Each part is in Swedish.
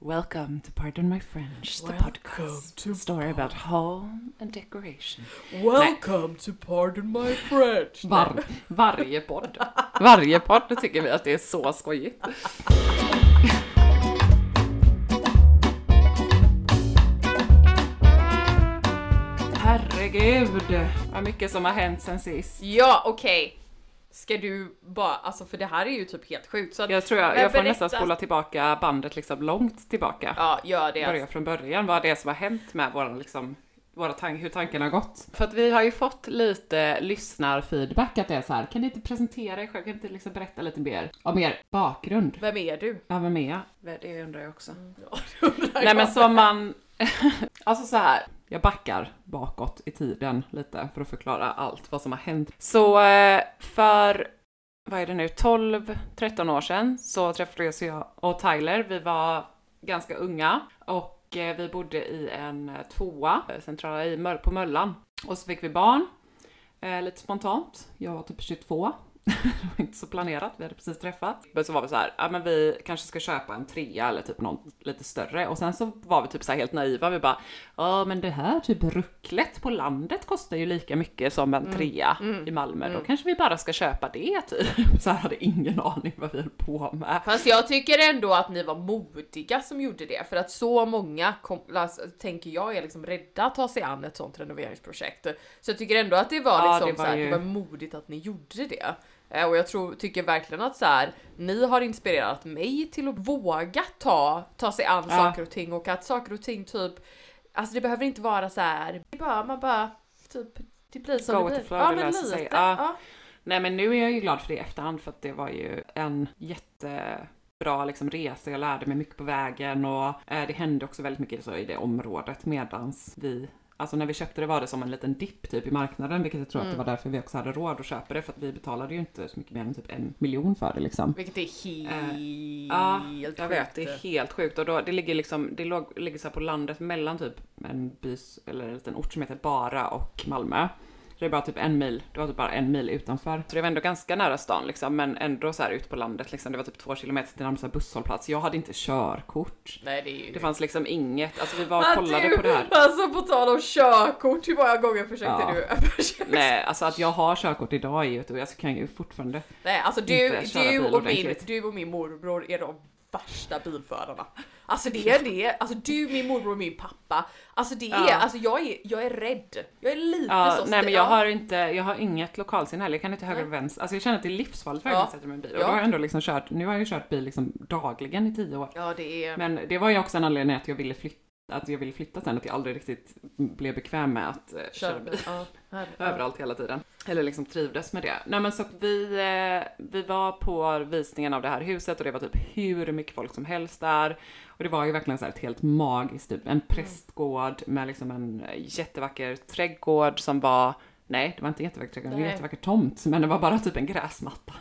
Welcome to Pardon My French, the podcast. story about home and decoration. Welcome to Pardon My French. Var, varje podd. Varje podd tycker vi att det är så skojigt. Herregud, vad mycket som har hänt sen sist. Ja, okej. Ska du bara, alltså för det här är ju typ helt sjukt. Så att, Jag tror jag, jag får berätta- nästan spola tillbaka bandet liksom långt tillbaka. Ja, gör det. Börja från början, vad det är som har hänt med våran liksom våra tank, hur tankarna har gått. För att vi har ju fått lite lyssnarfeedback att det är så här, kan ni inte presentera er själv, kan ni inte liksom berätta lite mer om er bakgrund? Vem är du? Ja, vem är jag? Det undrar jag också. Ja, det undrar Nej jag. men som man, alltså så här. Jag backar bakåt i tiden lite för att förklara allt vad som har hänt. Så eh, för, vad är det nu, 12-13 år sedan så träffades jag och Tyler. Vi var ganska unga och eh, vi bodde i en eh, tvåa centrala i, på Möllan. Och så fick vi barn, lite spontant. Jag var typ 22 det var inte så planerat, vi hade precis träffat. Men så var vi så här, ja men vi kanske ska köpa en trea eller typ något lite större. Och sen så var vi typ så här helt naiva, vi bara, ja men det här typ rucklet på landet kostar ju lika mycket som en trea i Malmö. Då kanske vi bara ska köpa det typ. Så här hade ingen aning vad vi höll på med. Fast jag tycker ändå att ni var modiga som gjorde det för att så många kom, alltså, tänker jag är liksom rädda att ta sig an ett sånt renoveringsprojekt. Så jag tycker ändå att det var Ja, liksom det var så här, ju- det var modigt att ni gjorde det. Eh, Och jag tror, tycker verkligen att så här, ni har inspirerat mig till att våga ta, ta sig an Ja. saker och ting och att saker och ting typ, alltså det behöver inte vara så här, det bara, man bara typ, det blir som Go det blir. flow, ja det men lite, sig. Ja. ja. Nej men nu är jag ju glad för det i efterhand för att det var ju en jättebra liksom, resa. Jag lärde mig mycket på vägen och eh, det hände också väldigt mycket så i det området medans vi Alltså när vi köpte det var det som en liten dipp typ i marknaden vilket jag tror Mm. att det var därför vi också hade råd att köpa det för att vi betalade ju inte så mycket mer än typ en miljon för det liksom. Vilket är helt Ja, helt jag vet, det är helt sjukt och då, det ligger liksom, det låg, ligger så på landet mellan typ en bys, eller en liten ort som heter Bara och Malmö. Så det är bara typ en mil, det var typ bara en mil utanför. Så det var ändå ganska nära stan liksom, men ändå så här ute på landet liksom. Det var typ två kilometer till närmsta busshållplats. Jag hade inte körkort. Nej det är ju... Det fanns liksom inget, alltså vi var och kollade du, på det här. Alltså på tal om körkort, hur många gånger försökte Ja. du? försökte- Nej, alltså att jag har körkort idag är ju och jag kan ju fortfarande Nej alltså du, du, och min, du och min morbror är de värsta bilförarna. Alltså det är det, alltså du, min morbror och min pappa. Alltså det är, Ja. alltså jag är, jag är rädd. Jag är lite Ja, så nej men jag ja. har inte, jag har inget lokalsinne heller, jag kan inte höger och vänster. Alltså jag känner att det är livsfarligt för Ja. att sätta mig i en bil. Och Ja. då har jag ändå liksom kört, nu har jag ju kört bil liksom dagligen i tio år. Ja det är... Men det var ju också en anledning att jag ville flytta, att jag ville flytta sen, att jag aldrig riktigt blev bekväm med att eh, köra bil Ja, överallt hela tiden. Eller liksom trivdes med det. Nej men så vi, eh, vi var på visningen av det här huset och det var typ hur mycket folk som helst där. Och det var ju verkligen så här ett helt magiskt, typ en prästgård med liksom en jättevacker trädgård som var, nej det var inte jättevacker trädgård, det var en jättevacker tomt, men det var bara typ en gräsmatta.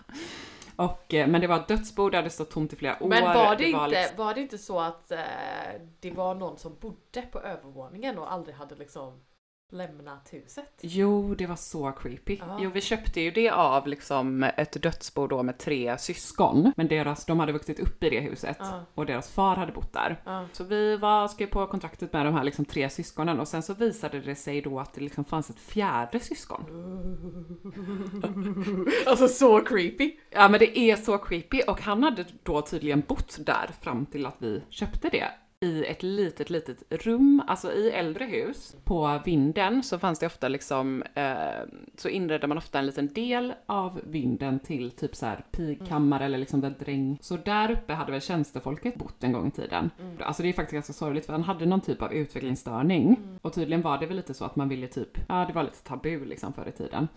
Och, eh, men det var ett dödsbo, det hade stått tomt i flera år. Men var det, inte, liksom- var det inte så att eh, det var någon som bodde på övervåningen och aldrig hade liksom lämnat huset? Jo, det var så creepy. Ja. Jo, vi köpte ju det av liksom ett dödsbo då med tre syskon. Men deras, de hade vuxit upp i det huset Ja. och deras far hade bott där. Ja. Så vi var, skrev på kontraktet med de här liksom tre syskonen och sen så visade det sig då att det liksom fanns ett fjärde syskon. Alltså så creepy! Ja men det är så creepy och han hade då tydligen bott där fram till att vi köpte det. I ett litet, litet rum, alltså i äldre hus. På vinden så fanns det ofta liksom, eh, så inredde man ofta en liten del av vinden till typ så här pigkammare eller liksom där dräng. Så där uppe hade väl tjänstefolket bott en gång i tiden. Alltså det är faktiskt ganska sorgligt för han hade någon typ av utvecklingsstörning. Och tydligen var det väl lite så att man ville typ, ja det var lite tabu liksom förr i tiden.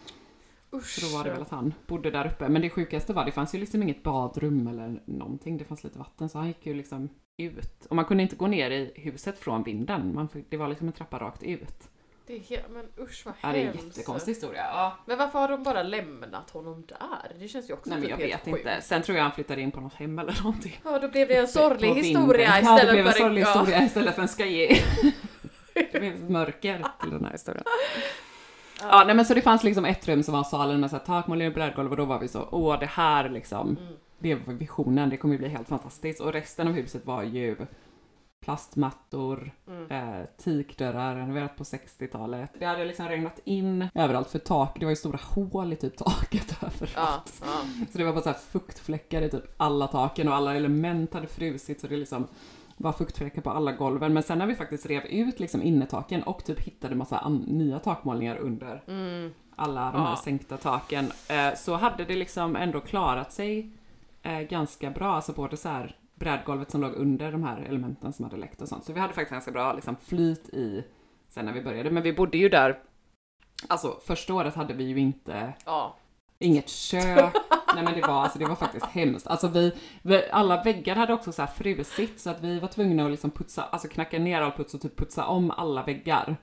Usch. Så då var det väl att han bodde där uppe. Men det sjukaste var, det fanns ju liksom inget badrum eller någonting. Det fanns lite vatten så han gick ju liksom ut. Och man kunde inte gå ner i huset från vinden. Man fick, det var liksom en trappa rakt ut. Det är helt, men usch vad Ja, det är en hemskt. jättekonstig historia. Ja. Men varför har de bara lämnat honom där? Det känns ju också Nej men typ jag vet sjukt. inte. Sen tror jag han flyttade in på något hem eller någonting. Ja, då blev det en sorglig På vinden. historia Ja, det istället blev en för sorglig historia istället för en skojig. det blev ett mörker till den här historien. Ja, nej men så det fanns liksom ett rum som var salen med så här takmålning och brädgolv och då var vi så, åh det här liksom, Mm. det var visionen, det kommer ju bli helt fantastiskt. Och resten av huset var ju plastmattor, Mm. eh, teakdörrar renoverat på 60-talet. Det hade liksom regnat in överallt för tak, det var ju stora hål i typ taket överallt. Ja, ja. Så det var bara så här fuktfläckar i typ alla taken och alla element hade frusit så det liksom var fuktfläckar på alla golven. Men sen när vi faktiskt rev ut liksom innetaken och typ hittade massa nya takmålningar under Mm. alla de här Ja. sänkta taken eh, så hade det liksom ändå klarat sig eh, ganska bra. Alltså både så här brädgolvet som låg under de här elementen som hade läckt och sånt. Så vi hade faktiskt ganska bra liksom, flyt i sen när vi började. Men vi bodde ju där, alltså första året hade vi ju inte ja. Inget kök. Nej men det var, alltså, det var faktiskt hemskt. Alltså vi, vi, alla väggar hade också så här frusit så att vi var tvungna att liksom putsa, alltså knacka ner all puts och typ putsa om alla väggar.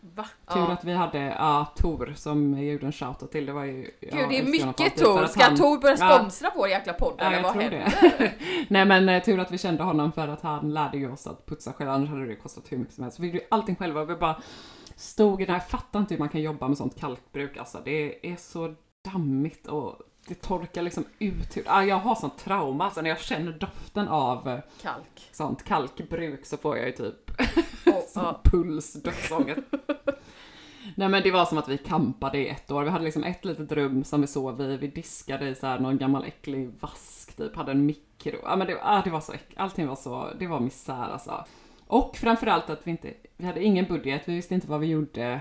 Va? Tur Ja. att vi hade, ja, Tor som jag gjorde en shoutout till. Det var ju... Gud, det är mycket Tor. Ska Tor börja Ja. sponsra vår jäkla podd Ja, eller jag vad tror händer? Nej men eh, tur att vi kände honom för att han lärde ju oss att putsa själva, annars hade det kostat hur mycket som helst. Så vi gjorde allting själva och vi bara stod i det här, jag fattar inte hur man kan jobba med sånt kalkbruk alltså. Det är så dammigt och det torkar liksom ut. Ah, jag har sånt trauma, alltså när jag känner doften av eh, Kalk. sånt kalkbruk så får jag ju typ sån ja. puls, dödsångest. Nej men det var som att vi kampade i ett år. Vi hade liksom ett litet rum som vi sov i. Vi diskade i så här någon gammal äcklig vask typ. Hade en mikro. Ja men det, ah, det var så äck- Allting var så, det var misär alltså. Och framförallt att vi inte, vi hade ingen budget. Vi visste inte vad vi gjorde.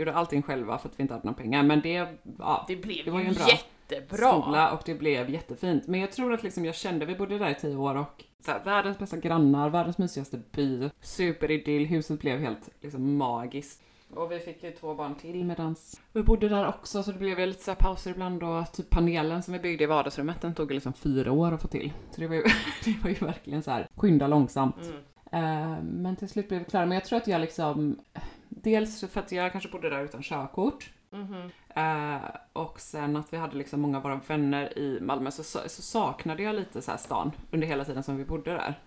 Gjorde allting själva för att vi inte hade några pengar. Men det, ja, Det blev Det var ju en bra jättebra. skola och det blev jättefint. Men jag tror att liksom jag kände, vi bodde där i tio år och här, världens bästa grannar, världens mysigaste by, superidyll, huset blev helt liksom magiskt. Och vi fick ju två barn till medans vi bodde där också så det blev ju lite så pauser ibland och typ panelen som vi byggde i vardagsrummet den tog liksom fyra år att få till. Så det var ju, det var ju verkligen så här skynda långsamt. Mm. Eh, men till slut blev vi klara. Men jag tror att jag liksom, dels för att jag kanske bodde där utan körkort. Mhm. Eh, och sen att vi hade liksom många av våra vänner i Malmö så, så saknade jag lite så här stan under hela tiden som vi bodde där.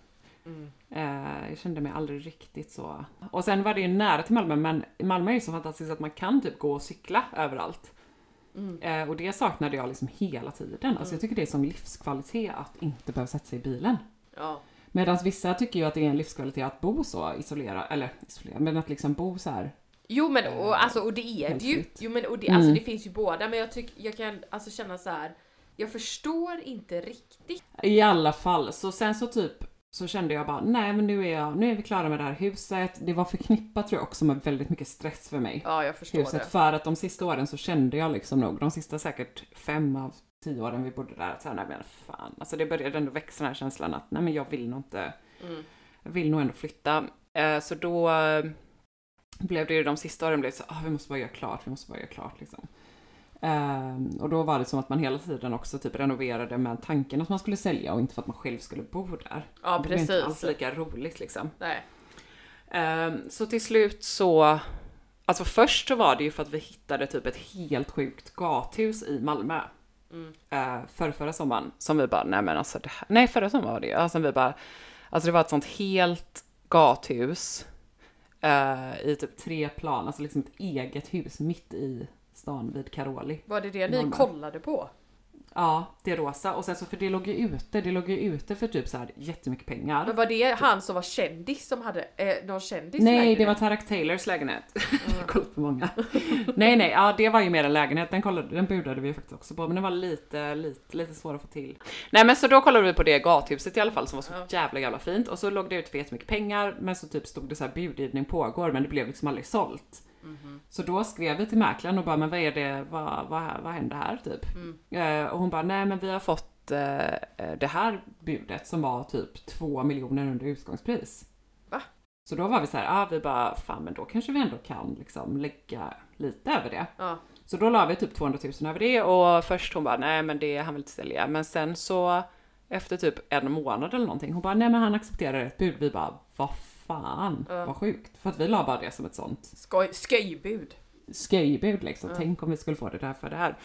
Mm. Eh, jag kände mig aldrig riktigt så. Och sen var det ju nära till Malmö men Malmö är ju så fantastiskt att man kan typ gå och cykla överallt. Mm. Eh, och det saknade jag liksom hela tiden. Alltså jag tycker det är som livskvalitet att inte behöva sätta sig i bilen. Ja. Medan vissa tycker ju att det är en livskvalitet att bo så isolerat, eller isolerat, men att liksom bo så här. Jo men och, alltså, och det är det ju. Jo, men, och det, Mm. alltså, det finns ju båda men jag tycker jag kan alltså känna så här. Jag förstår inte riktigt. I alla fall, så sen så typ så kände jag bara, nej men nu är, jag, nu är vi klara med det här huset. Det var förknippat tror jag också med väldigt mycket stress för mig. Ja jag förstår huset. det. För att de sista åren så kände jag liksom nog, de sista säkert fem av tio åren vi bodde där, att så här, nej men fan. Alltså det började ändå växa den här känslan att, nej men jag vill nog inte, Mm. jag vill nog ändå flytta. Eh, så då eh, blev det ju de sista åren blev så, ah, vi måste bara göra klart, vi måste bara göra klart liksom. Ehm, och då var det som att man hela tiden också typ renoverade med tanken att man skulle sälja och inte för att man själv skulle bo där. Ja Det var inte alls precis. lika roligt liksom. Nej. Ehm, så till slut så, alltså först så var det ju för att vi hittade typ ett helt sjukt gathus i Malmö. Eh, för förra sommaren som vi bara, nej men alltså det här, nej förra sommaren var det ju, alltså vi bara, alltså det var ett sånt helt gathus eh, i typ tre plan, alltså liksom ett eget hus mitt i stan vid Karoli. Var det det ni kollade på? Ja, det rosa. Och sen så, för det låg ju ute, det låg ju ute för typ så här jättemycket pengar. Men var det han som var kändis som hade eh, någon kändis Nej, lägenhet? det var Tarak Taylors lägenhet. Jag har kollat på många. nej, nej, ja det var ju mer en lägenhet. Den, kollade, den budade vi faktiskt också på, men den var lite, lite, lite svår att få till. Nej, men så då kollade vi på det gathuset i alla fall som var så jävla, jävla fint. Och så låg det ut för jättemycket pengar, men så typ stod det så här budgivning pågår, men det blev liksom aldrig sålt. Så då skrev vi till mäklaren och bara, men vad är det, vad, vad, vad händer här typ? Eh, och hon bara, nej men vi har fått eh, eh, det här budet som var typ två miljoner under utgångspris. Va? Så då var vi så här, ah, vi bara, fan men då kanske vi ändå kan liksom lägga lite över det. Ja. Så då la vi typ 200 000 över det och först hon bara, nej men det han vill inte sälja. Men sen så efter typ en månad eller någonting, hon bara, nej men han accepterar ett bud. Vi bara, vad fan, vad sjukt. För att vi la bara det som ett sånt Skoj, sköjbud. sköjbud liksom. Tänk om vi skulle få det där för det här.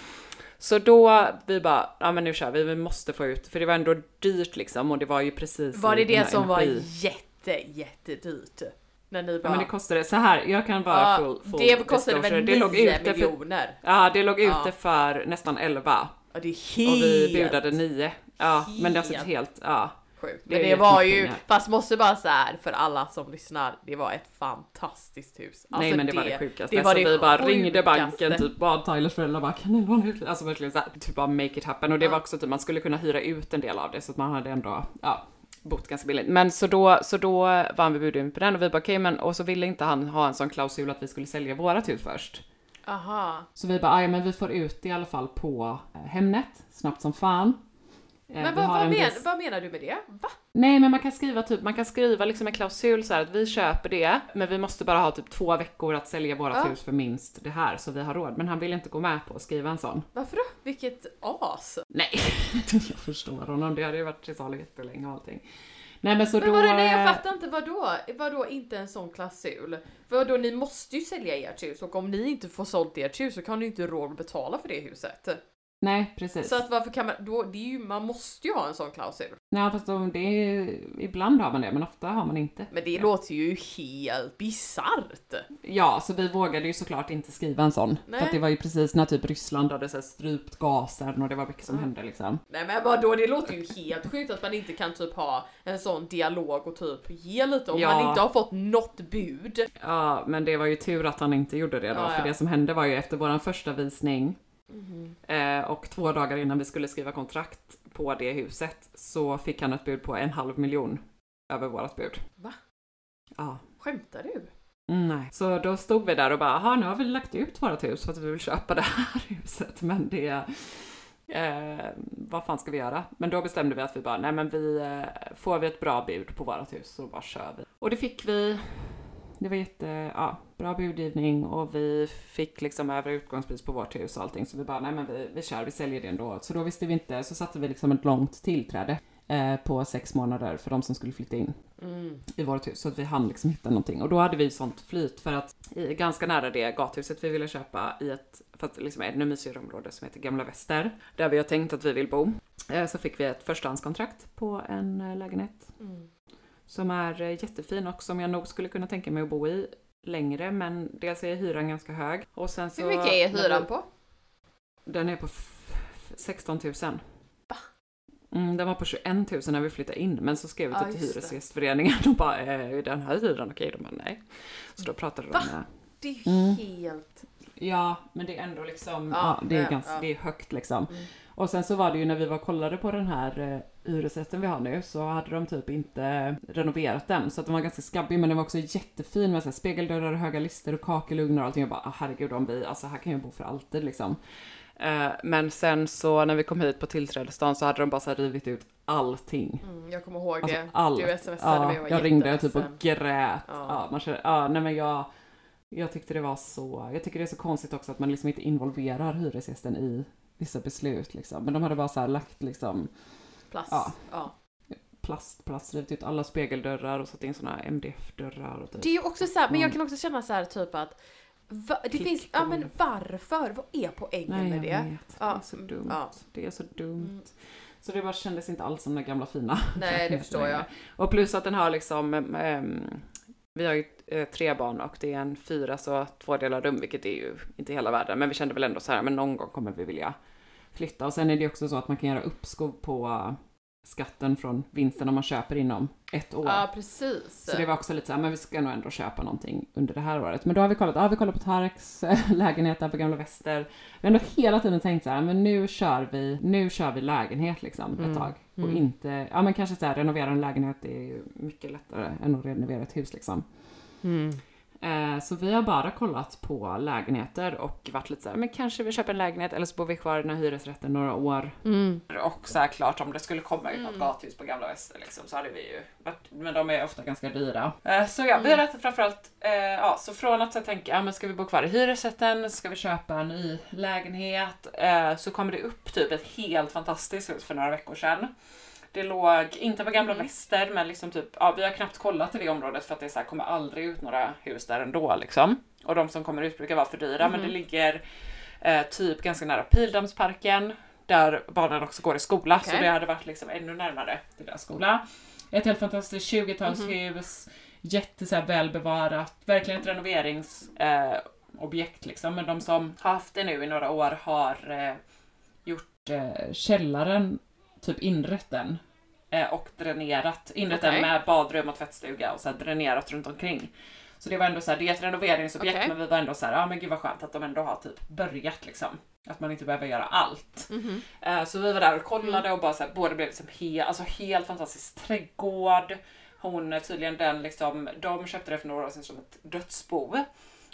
Så då, vi bara, ja men nu kör vi, vi måste få ut, för det var ändå dyrt liksom och det var ju precis Var det det som var energi- jätte, jättedyrt? När ni Ja bara... men det kostade så här, jag kan bara Ja, full, full det kostade väl disclosure. 9 låg ute för, miljoner? Ja, det låg Ja. ute för nästan 11 Ja, det är och helt vi budade 9. Ja, men det är alltså Helt. helt, ja. Sjukt. det Men är det var ju, jättemycket fast måste bara så här för alla som lyssnar, det var ett fantastiskt hus. Alltså Nej men det, var det sjukaste. Det var så det vi bara sjukaste. ringde banken, typ bad Tylers föräldrar bara kan ni låna ut lite?" Alltså verkligen såhär, typ bara make it happen. Och det var också typ man skulle kunna hyra ut en del av det så att man hade ändå, ja, bott ganska billigt. Men så då, så då vann vi budgivning på den och vi bara okej men, och så ville inte han ha en sån klausul att vi skulle sälja vårat hus först. Aha. Så vi bara, ja men vi får ut det i alla fall på eh, Hemnet, snabbt som fan. Eh, Men vad, vad, en men, viss- vad menar du med det? Va? Nej men man kan skriva typ, man kan skriva liksom en klausul så här att vi köper det, men vi måste bara ha typ två veckor att sälja vårat Ja. hus för minst det här så vi har råd. Men han vill inte gå med på att skriva en sån. Varför då? Vilket as! Nej, jag förstår honom. Det hade ju varit till salu jättelänge och allting. Nej men så Men då... vadå, nej jag eh, fattar inte, vadå? Vadå inte en sån klausul? Vadå, ni måste ju sälja ert hus och om ni inte får sålt ert hus så kan ni inte råd att betala för det huset. Nej precis. Så att varför kan man, då, det är ju, man måste ju ha en sån klausul. Nej fast om det är... ibland har man det men ofta har man inte. Men det låter ju helt bisarrt. Ja, så vi vågade ju såklart inte skriva en sån. Nej. För att det var ju precis när typ Ryssland hade så strypt gasen och det var mycket som hände liksom. Nej men vadå, det låter ju helt sjukt att man inte kan typ ha en sån dialog och typ ge lite om Ja. man inte har fått något bud. Ja, men det var ju tur att han inte gjorde det då, Ja, för ja. det som hände var ju efter våran första visning eh, och två dagar innan vi skulle skriva kontrakt på det huset så fick han ett bud på en halv miljon över vårat bud. Va? Ja. Skämtar du? Mm, nej. Så då stod vi där och bara, "Jaha, nu har vi lagt ut vårt hus för att vi vill köpa det här huset, men det Eh, vad fan ska vi göra? Men då bestämde vi att vi bara, nej men vi, eh, får vi ett bra bud på vårt hus så bara kör vi. Och det fick vi. Det var jätte, ja, bra budgivning och vi fick liksom över utgångspris på vårt hus och allting. Så vi bara, nej men vi, vi kör, vi säljer det ändå. Så då visste vi inte, så satte vi liksom ett långt tillträde eh, på sex månader för de som skulle flytta in i vårt hus. Så att vi hann liksom hitta någonting. Och då hade vi sånt flyt för att i, ganska nära det gathuset vi ville köpa i ett, för att liksom ännu mysigare område som heter Gamla Väster, där vi har tänkt att vi vill bo, eh, så fick vi ett förstahandskontrakt på en eh, lägenhet. Som är eh, jättefin och som jag nog skulle kunna tänka mig att bo i längre, men dels är hyran ganska hög och sen så... Hur mycket är hyran på? Den är på f- f- 16 000. Mm, den var på 21 000 när vi flyttade in, men så skrev vi typ till. Hyresgästföreningen och bara eh, är den här hyran okej? De bara nej. Så då pratade Va? de med... Det är ju Mm. helt... Ja, men det är ändå liksom, Ja, ja, det, är ja, ganska, ja. det är högt liksom. Mm. Och sen så var det ju när vi var och kollade på den här eh, hyresrätten vi har nu så hade de typ inte renoverat den så att den var ganska skabbig men den var också jättefin med så spegeldörrar och höga lister och kakelugnar och allting. Jag bara ah, herregud om vi, alltså här kan jag bo för alltid liksom. Eh, men sen så när vi kom hit på tillträdesdagen så hade de bara så här rivit ut allting. Mm, jag kommer ihåg Alltså det. allt. Du smsade ja, mig och var jag ringde typ och grät. Ja. Ja. man känner, ja, nej men jag, jag tyckte det var så, jag tycker det är så konstigt också att man liksom inte involverar hyresgästen i vissa beslut liksom. Men de hade bara så här lagt liksom Plast. Ja. Ja. plast, plast, rivit ut alla spegeldörrar och satt in såna MDF-dörrar och typ. Det är ju också så här, men jag Mm. kan också känna så här typ att Va, det finns, ja men varför? Vad är poängen Nej, med det? vet. Ja. Det är så dumt. Ja. Det är så dumt. Mm. Så det bara kändes inte alls som den gamla fina. Nej, det förstår jag. Och plus att den har liksom, ehm, vi har ju eh, tre barn och det är en fyra så två delar rum, vilket är ju inte hela världen. Men vi kände väl ändå så här, men någon gång kommer vi vilja flytta. Och sen är det också så att man kan göra uppskov på eh, skatten från vinsten om man köper inom ett år. Ja, precis. Så det var också lite så här, men vi ska nog ändå köpa någonting under det här året. Men då har vi kollat, ja vi kollar på Tarks eh, lägenhet där på Gamla Väster. Vi har ändå hela tiden tänkt så här, men nu kör vi, nu kör vi lägenhet liksom ett Mm. tag. Och Mm. inte, ja men kanske så här, renovera en lägenhet är ju mycket lättare än att renovera ett hus liksom. Mm. Eh, så vi har bara kollat på lägenheter och varit lite så här, men kanske vi köper en lägenhet eller så bor vi kvar i den här hyresrätten några år. Mm. Och så här klart om det skulle komma ut något gathus på Gamla Väster liksom, så hade vi ju varit, men de är ofta ganska dyra. Eh, så ja, vi har rätt framförallt, eh, ja så från att här tänka, ja men ska vi bo kvar i hyresrätten, ska vi köpa en ny lägenhet, eh, så kommer det upp typ ett helt fantastiskt hus för några veckor sedan. Det låg inte på Gamla Väster, men liksom typ, ja vi har knappt kollat i det området för att det så här, kommer aldrig ut några hus där ändå liksom. Och de som kommer ut brukar vara för dyra, men det ligger eh, typ ganska nära Pildammsparken, där barnen också går i skola, så Okej. det hade varit liksom ännu närmare till deras skola. Ett helt fantastiskt 20-talshus, jätte så här, välbevarat, verkligen ett renoveringsobjekt eh, liksom. Men de som har haft det nu i några år har eh, gjort eh, källaren, typ inrett den eh, och dränerat, inrett Okej. den med badrum och tvättstuga och så dränerat runt omkring. Så det var ändå så här, det är ett renoveringsobjekt Okej. men vi var ändå så här, ja men gud vad skönt att de ändå har typ börjat liksom. Att man inte behöver göra allt. Mhm. Eh, Så vi var där och kollade och bara så här, båda blev liksom he, alltså helt fantastisk trädgård. Hon tydligen den liksom, de köpte det för några år sedan som ett dödsbo.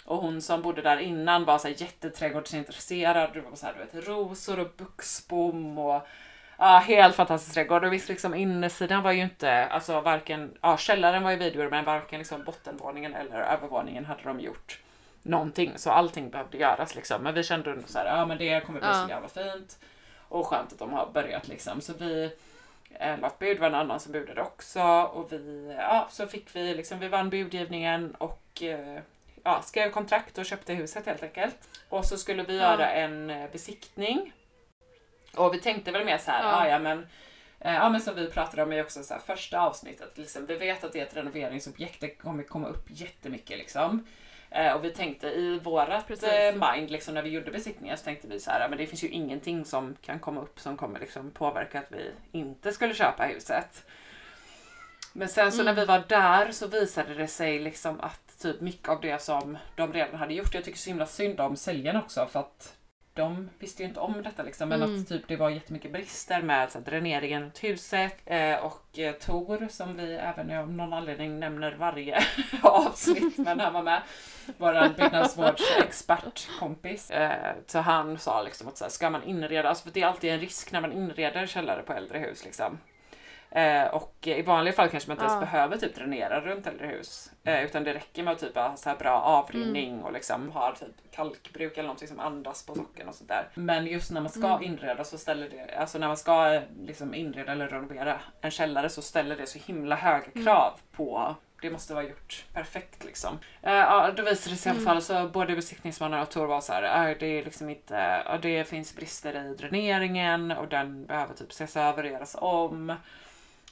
Och hon som bodde där innan var så här jätteträdgårdsintresserad. Det var så här, du vet, rosor och buxbom och ja, helt fantastisk trädgård. Och visst liksom insidan var ju inte, alltså varken, ja källaren var ju vidgjord men varken liksom bottenvåningen eller övervåningen hade de gjort någonting. Så allting behövde göras liksom. Men vi kände ändå så här, ja men det kommer bli så jävla fint. Och skönt att de har börjat liksom. Så vi eh, la ett bud, var en annan som budade också. Och vi, ja så fick vi liksom, vi vann budgivningen och eh, ja, skrev kontrakt och köpte huset helt enkelt. Och så skulle vi Ja. göra en eh, besiktning. Och vi tänkte väl mer så här, Ja. ja. ja men eh, Ja men som vi pratade om i också så här, första avsnittet, liksom, vi vet att det är ett renoveringsobjekt, det kommer komma upp jättemycket liksom. Eh, och vi tänkte i vårat Precis. eh, mind, liksom, när vi gjorde besiktningen så tänkte vi så här, men det finns ju ingenting som kan komma upp som kommer liksom, påverka att vi inte skulle köpa huset. Men sen så när vi var där så visade det sig liksom att typ mycket av det som de redan hade gjort, jag tycker så himla synd om säljarna också för att de visste ju inte om detta liksom, men Mm. att typ det var jättemycket brister med så här, dräneringen runt huset eh, och eh, Tor som vi även av någon anledning nämner varje avsnitt men han var med, vår byggnadsvårdsexpertkompis. Eh, så han sa liksom att så här, ska man inreda, alltså för det är alltid en risk när man inreder källare på äldre hus liksom. Eh, och i vanliga fall kanske man inte ens behöver typ dränera runt äldre hus. Eh, utan det räcker med att typ ha så här bra avrinning Mm. och liksom ha typ kalkbruk eller någonting som andas på socken och sådär. Men just när man ska Mm. inreda så ställer det, alltså när man ska eh, liksom inreda eller renovera en källare så ställer det så himla höga Mm. krav på det måste vara gjort perfekt liksom. Eh, ja, då visade det sig i alla Mm. fall så både besiktningsmannen och Tor var så här, äh, det är liksom inte, ja, det finns brister i dräneringen och den behöver typ ses över och göras om.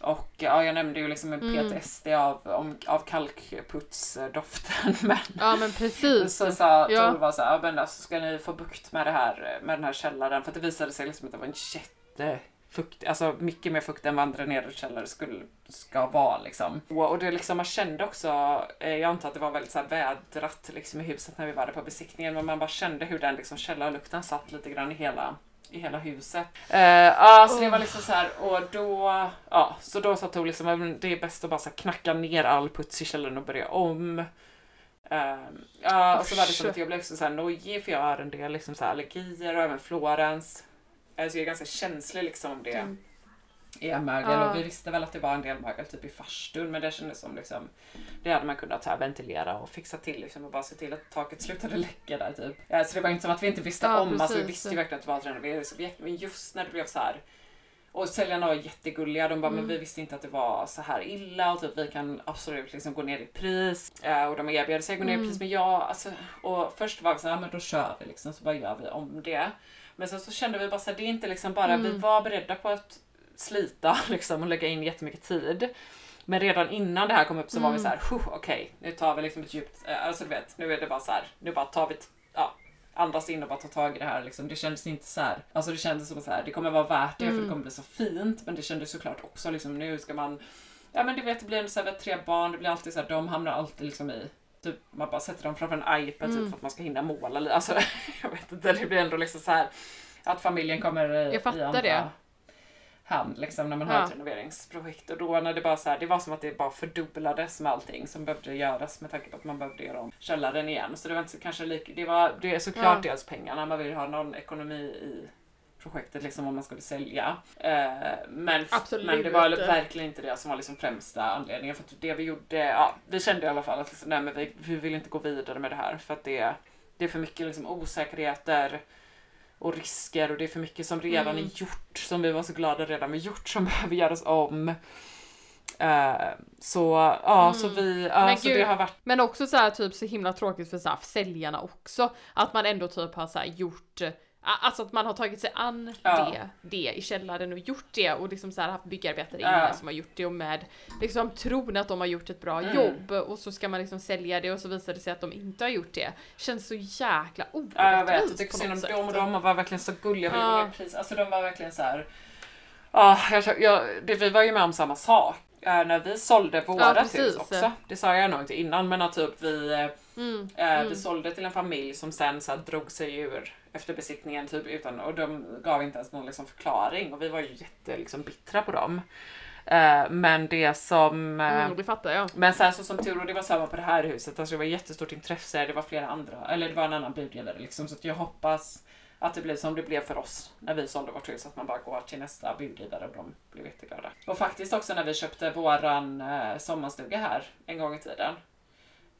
Och ja, jag nämnde ju liksom en Mm. PTSD av, om, av kalkputsdoften men Ja men precis. så sa Ja. Tor var så här, "Ja, men alltså, ska ni få bukt med det här med den här källaren? För att det visade sig liksom att det var en jättefukt, alltså mycket mer fukt än vad en dränerad källare skulle, ska vara liksom. Och, och det liksom, man kände också, eh, jag antar att det var väldigt så här vädrat liksom i huset när vi var där på besiktningen, men man bara kände hur den liksom källarlukten satt lite grann i hela i hela huset. Eh, ja, så det var liksom så här och då, ja, så då sa Tor liksom att det är bäst att bara så här knacka ner all puts i källaren och börja om. Ehm, ja, och så var det som att jag blev också så här nojig för jag har en del liksom så allergier och även Florens. Eh, Så jag är ganska känslig liksom om det Mm. Är mögel Ja. och vi visste väl att det var en del mögel typ i farstun men det kändes som liksom det hade man kunnat här ventilera och fixa till liksom och bara se till att taket slutade läcka där typ. Eh, Så det var inte som att vi inte visste Ja, om, alltså vi precis. visste ju verkligen att det var ett renoveringsobjekt men just när det blev så här och säljarna var jättegulliga. De bara, men vi visste inte att det var så här illa och typ vi kan absolut liksom gå ner i pris. Eh, och de erbjöd sig att gå ner i pris. Men jag, alltså, och först var vi så här, men då kör vi liksom så bara gör vi om det. Men sen så kände vi bara så här, det är inte liksom bara, vi var beredda på att slita liksom och lägga in jättemycket tid. Men redan innan det här kom upp så var vi så här, "Huh, okej, nu tar vi liksom ett djupt, eh, alltså du vet, nu är det bara så här, nu bara tar vi, ja, andas in och bara tar tag i det här liksom. Det kändes inte så här, alltså det kändes som så här, det kommer vara värt det för det kommer bli så fint, men det kändes såklart också liksom, nu ska man, ja men du vet, det blir ändå så här, tre barn, det blir alltid så här, de hamnar alltid liksom i Typ, man bara sätter dem framför en iPad typ, för att man ska hinna måla. Alltså, jag vet inte, det blir ändå liksom så här att familjen kommer i, Jag fattar i andra det. Hand liksom när man har Ja. ett renoveringsprojekt och då när det bara så här, det var som att det bara fördubblades med allting som behövde göras med tanke på att man behövde göra om källaren igen. Så det var inte så, kanske lika, det var det är såklart Ja. dels pengarna, man vill ha någon ekonomi i projektet liksom om man skulle sälja. Eh, men, Absolut. men det var verkligen inte det som var liksom främsta anledningen för att det vi gjorde, ja vi kände i alla fall att liksom, nej, men vi, vi vill inte gå vidare med det här för att det, det är för mycket liksom osäkerheter och risker och det är för mycket som redan Mm. är gjort, som vi var så glada redan med gjort, som behöver göras om. Eh, så ja, så vi, Mm. Men så gud. det har varit, Men också så här typ så himla tråkigt för så här, säljarna också. Att man ändå typ har så här gjort Alltså att man har tagit sig an Ja. det, det i källaren och gjort det och liksom så här haft byggarbetare Ja. inne som har gjort det och med liksom tron att de har gjort ett bra Mm. jobb och så ska man liksom sälja det och så visar det sig att de inte har gjort det. Känns så jäkla ja, jag vet, jag orättvist tycker synd om dem och de var verkligen så gulliga, vi Ja. pris, alltså de var verkligen så här. Ja, jag, jag, det, vi var ju med om samma sak. Eh, när vi sålde våra Ja, hus också. Det sa jag nog inte innan men att typ vi, eh, Mm, eh, vi sålde till en familj som sen så här, drog sig ur efter besiktningen typ utan, och de gav inte ens någon liksom, förklaring och vi var ju jätte liksom, bittra på dem. Eh, men det som eh, Mm, det fattar jag. men sen så som tur och det var samma på det här huset, alltså det var jättestort intresse, det var flera andra, eller det var en annan budgivare liksom, så jag hoppas att det blir som det blev för oss när vi sålde vårt hus, att man bara går till nästa budgivare och de blev jätteglada. Och faktiskt också när vi köpte våran eh, sommarstuga här en gång i tiden,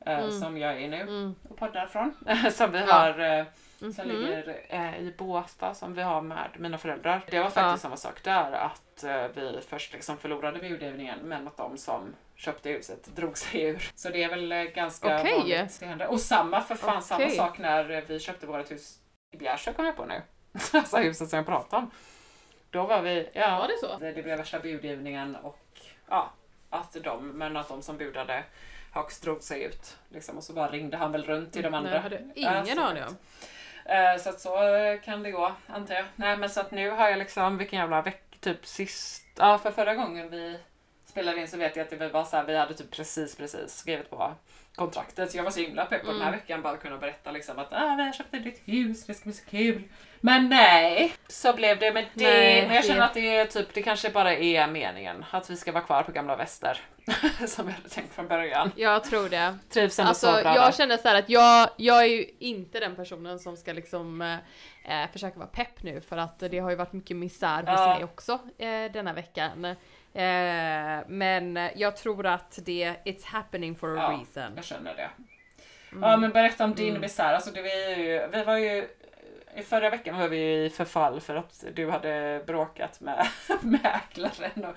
eh, som jag är nu och poddar från, som vi har eh, som ligger eh, i Båstad som vi har med mina föräldrar. Det var faktiskt Ja. samma sak där att eh, vi först liksom förlorade budgivningen men att de som köpte huset drog sig ur. Så det är väl ganska Okej. vanligt det händer. Och samma för fan samma Okej. sak när vi köpte vårt hus i Bjärsjö kom jag på nu. alltså huset som jag pratade om. Då var vi, ja. Var det så? Det, det blev värsta budgivningen och ja, att de, men att de som budade högst drog sig ut. Liksom, och så bara ringde han väl runt till de andra. Nej, hade ingen aning om. Eh, Så att så eh, kan det gå, antar jag. Nej men så att nu har jag liksom, vilken jävla veck, typ sist, ja för förra gången vi spelade in så vet jag att det var så här, vi hade typ precis precis skrivit på kontraktet så jag var så himla pepp på den här Mm. veckan bara kunna berätta liksom att ah, vi har köpt ett nytt hus, det ska bli så kul. Men nej, så blev det med det. Nej, men jag känner att det är typ, det kanske bara är meningen att vi ska vara kvar på gamla väster. som jag hade tänkt från början. Jag tror det. Trivs ändå Alltså så bra där. jag känner så här att jag, jag är ju inte den personen som ska liksom eh, eh, försöka vara pepp nu för att det har ju varit mycket misär hos Ja. mig också eh, denna veckan. Eh, men jag tror att det, it's happening for a Ja, reason. Jag känner det. Mm. Ja men berätta om din misär. Alltså det var ju, vi var ju i förra veckan var vi i förfall för att du hade bråkat med mäklaren och,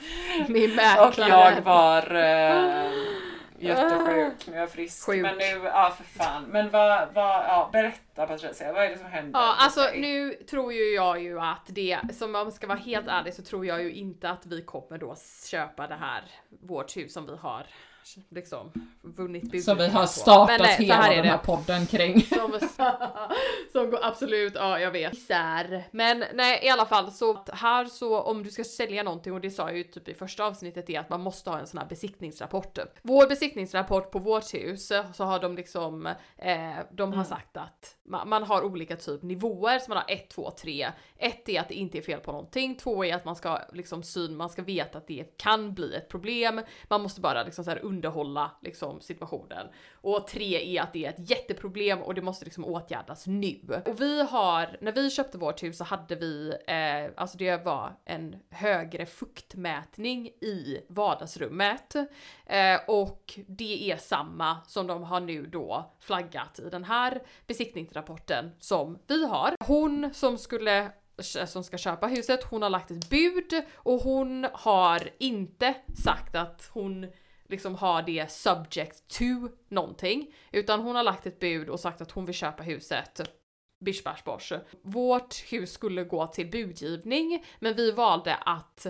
Min och mäklare. jag var uh, jättesjuk. Nu är jag frisk. Sjuk. Men nu, ja för fan. Men vad, vad, ja berätta Patricia, vad är det som händer? Ja, alltså nu tror ju jag ju att det, som om jag ska vara helt ärlig så tror jag ju inte att vi kommer då köpa det här, vårt hus som vi har liksom vunnit budet Så vi har startat nej, hela den här podden kring. Som, som går absolut, ja jag vet. Isär. Men nej i alla fall så här så om du ska sälja någonting och det sa jag ju typ i första avsnittet är att man måste ha en sån här besiktningsrapport. Vår besiktningsrapport på vårt hus så har de liksom, eh, de har sagt att man, man har olika typ nivåer så man har 1, 2, 3. Ett är att det inte är fel på någonting, två är att man ska liksom syn, man ska veta att det kan bli ett problem. Man måste bara liksom så här underhålla liksom situationen. Och tre är att det är ett jätteproblem och det måste liksom åtgärdas nu. Och vi har, när vi köpte vårt hus så hade vi, eh, alltså det var en högre fuktmätning i vardagsrummet. Eh, och det är samma som de har nu då flaggat i den här besiktningsrapporten som vi har. Hon som skulle som ska köpa huset, hon har lagt ett bud och hon har inte sagt att hon liksom har det subject to någonting, utan hon har lagt ett bud och sagt att hon vill köpa huset bish bash bosh. Vårt hus skulle gå till budgivning, men vi valde att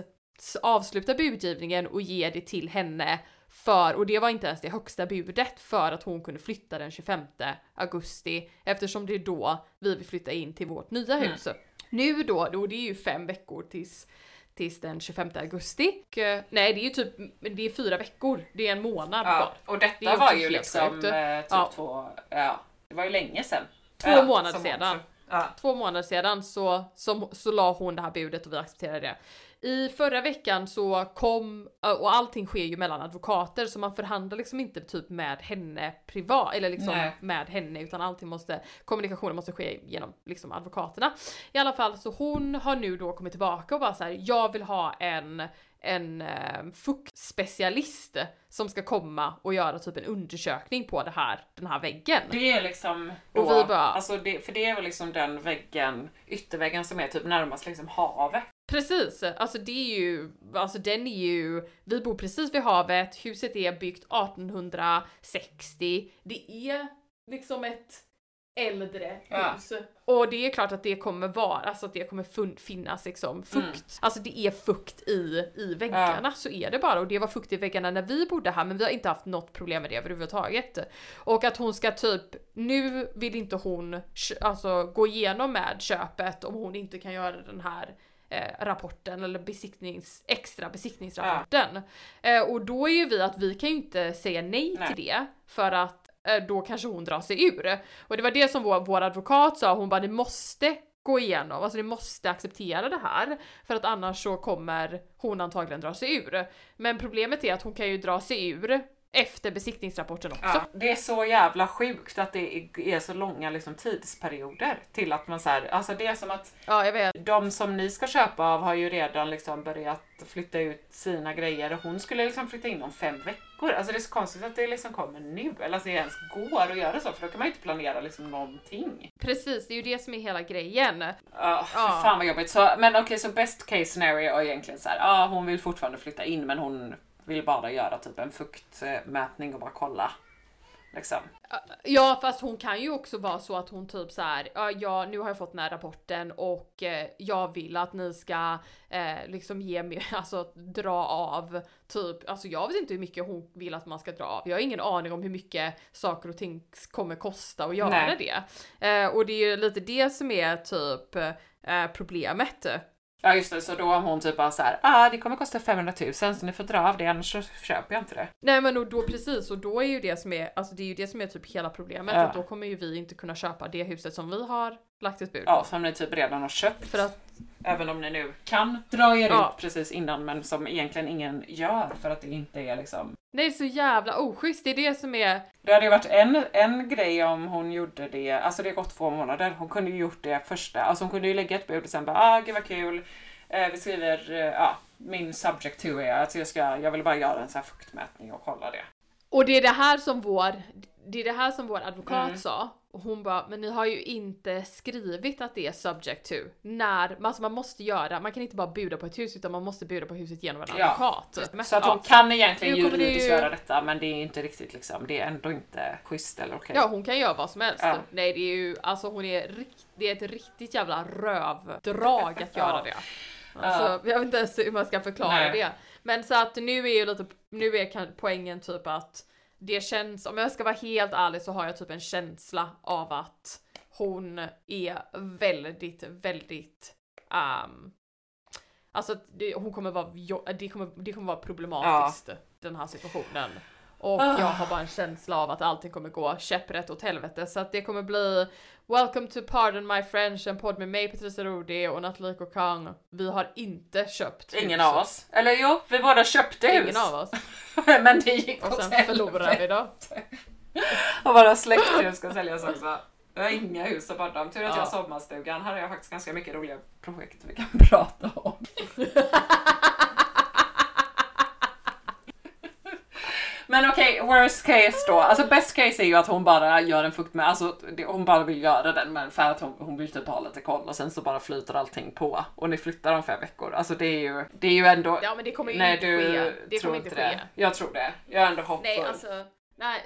avsluta budgivningen och ge det till henne för, och det var inte ens det högsta budet, för att hon kunde flytta den 25 augusti eftersom det är då vi vill flytta in till vårt nya hus. Mm. Nu då, och det är ju fem veckor tills tills den 25 augusti. Och, eh, nej det är ju typ, det är fyra veckor, det är en månad ja, kvar. Och detta det var ju liksom eh, typ ja. två, ja det var ju länge sedan. Två ja, månader sedan. Två månader sedan så, så, så la hon det här budet och vi accepterade det. I förra veckan så kom, och allting sker ju mellan advokater så man förhandlar liksom inte typ med henne privat eller liksom Nej. med henne utan allting måste, kommunikationen måste ske genom liksom advokaterna. I alla fall så hon har nu då kommit tillbaka och bara så här, jag vill ha en en eh, fuktspecialist som ska komma och göra typ en undersökning på det här, den här väggen. Det är liksom då, och vi bara, alltså det, för det är väl liksom den väggen, ytterväggen som är typ närmast liksom havet. Precis, alltså det är ju, alltså den är ju, vi bor precis vid havet, huset är byggt 1860, det är liksom ett äldre ja. hus. Och det är klart att det kommer vara, alltså att det kommer finnas liksom fukt. Mm. Alltså det är fukt i, i väggarna, ja. så är det bara. Och det var fukt i väggarna när vi bodde här, men vi har inte haft något problem med det överhuvudtaget. Och att hon ska typ, nu vill inte hon alltså gå igenom med köpet om hon inte kan göra den här eh, rapporten eller besiktnings, extra besiktningsrapporten. Ja. Eh, och då är ju vi att vi kan ju inte säga nej, nej. till det för att eh, då kanske hon drar sig ur. Och det var det som vår, vår advokat sa, hon bara det måste gå igenom, alltså ni måste acceptera det här för att annars så kommer hon antagligen dra sig ur. Men problemet är att hon kan ju dra sig ur efter besiktningsrapporten också. Ja, det är så jävla sjukt att det är så långa liksom, tidsperioder till att man så här, alltså det är som att ja, jag vet. de som ni ska köpa av har ju redan liksom börjat flytta ut sina grejer och hon skulle liksom flytta in om fem veckor. Alltså det är så konstigt att det liksom kommer nu, eller att det ens går att göra så för då kan man ju inte planera liksom någonting. Precis, det är ju det som är hela grejen. Ja, oh, ja. fan vad jobbigt. Så, men okej, okay, så best case scenario är egentligen så här, ja ah, hon vill fortfarande flytta in men hon vill bara göra typ en fuktmätning och bara kolla. Liksom. Ja fast hon kan ju också vara så att hon typ så här, ja nu har jag fått den här rapporten och eh, jag vill att ni ska eh, liksom ge mig, alltså dra av typ, alltså jag vet inte hur mycket hon vill att man ska dra av. Jag har ingen aning om hur mycket saker och ting kommer kosta att göra Nej. det. Eh, och det är ju lite det som är typ eh, problemet. Ja just det, så då om hon typ bara såhär, ah det kommer kosta 500 000 så ni får dra av det annars så köper jag inte det. Nej men och då precis och då är ju det som är, alltså det är ju det som är typ hela problemet ja. att då kommer ju vi inte kunna köpa det huset som vi har lagt ett bud på. Ja som ni typ redan har köpt. För att Även om ni nu kan dra er ja. ut precis innan men som egentligen ingen gör för att det inte är liksom är så jävla oschysst, det är det som är... Det hade ju varit en, en grej om hon gjorde det, alltså det har gått två månader, hon kunde ju gjort det första, alltså hon kunde ju lägga ett bud och sen bara ah gud vad kul, eh, vi skriver, ja, eh, ah, min subject to är att jag ska, jag vill bara göra en sån här fuktmätning och kolla det. Och det är det här som vår, det är det här som vår advokat mm. sa, och hon bara, men ni har ju inte skrivit att det är subject to. När, alltså man måste göra, man kan inte bara buda på ett hus utan man måste buda på huset genom en ja. advokat. Så att hon ja. kan egentligen juridiskt ju... göra detta men det är inte riktigt liksom, det är ändå inte schysst eller okej. Okay. Ja hon kan göra vad som helst. Ja. Nej det är ju, alltså hon är det är ett riktigt jävla rövdrag att göra det. Alltså, jag vet inte ens hur man ska förklara Nej. det. Men så att nu är ju lite, nu är poängen typ att det känns, om jag ska vara helt ärlig så har jag typ en känsla av att hon är väldigt, väldigt um, Alltså det, hon kommer vara, det kommer, det kommer vara problematiskt ja. den här situationen. Och jag har bara en känsla av att allting kommer gå käpprätt åt helvete så att det kommer bli Welcome to Pardon My French, en podd med mig Patricia Rodi och Nathalie Kokang. Vi har inte köpt Ingen hus. av oss. Eller jo, vi båda köpte hus. Ingen av oss. Men det gick Och sen förlorade vi då. och våra släkthus ska säljas också. Jag har inga hus att podda om. Tur att ja. jag har sommarstugan. Här har jag faktiskt ganska mycket roliga projekt vi kan prata om. Men okej, worst case då. Alltså best case är ju att hon bara gör en fukt med, alltså det, hon bara vill göra den men för att hon, hon vill typ ha lite koll och sen så bara flyter allting på och ni flyttar om fem veckor. Alltså det är ju, det är ju ändå... Ja men det kommer ju nej, inte du ske. Det tror kommer inte det. ske. Jag tror det. Jag är ändå hoppfull. Nej alltså, nej.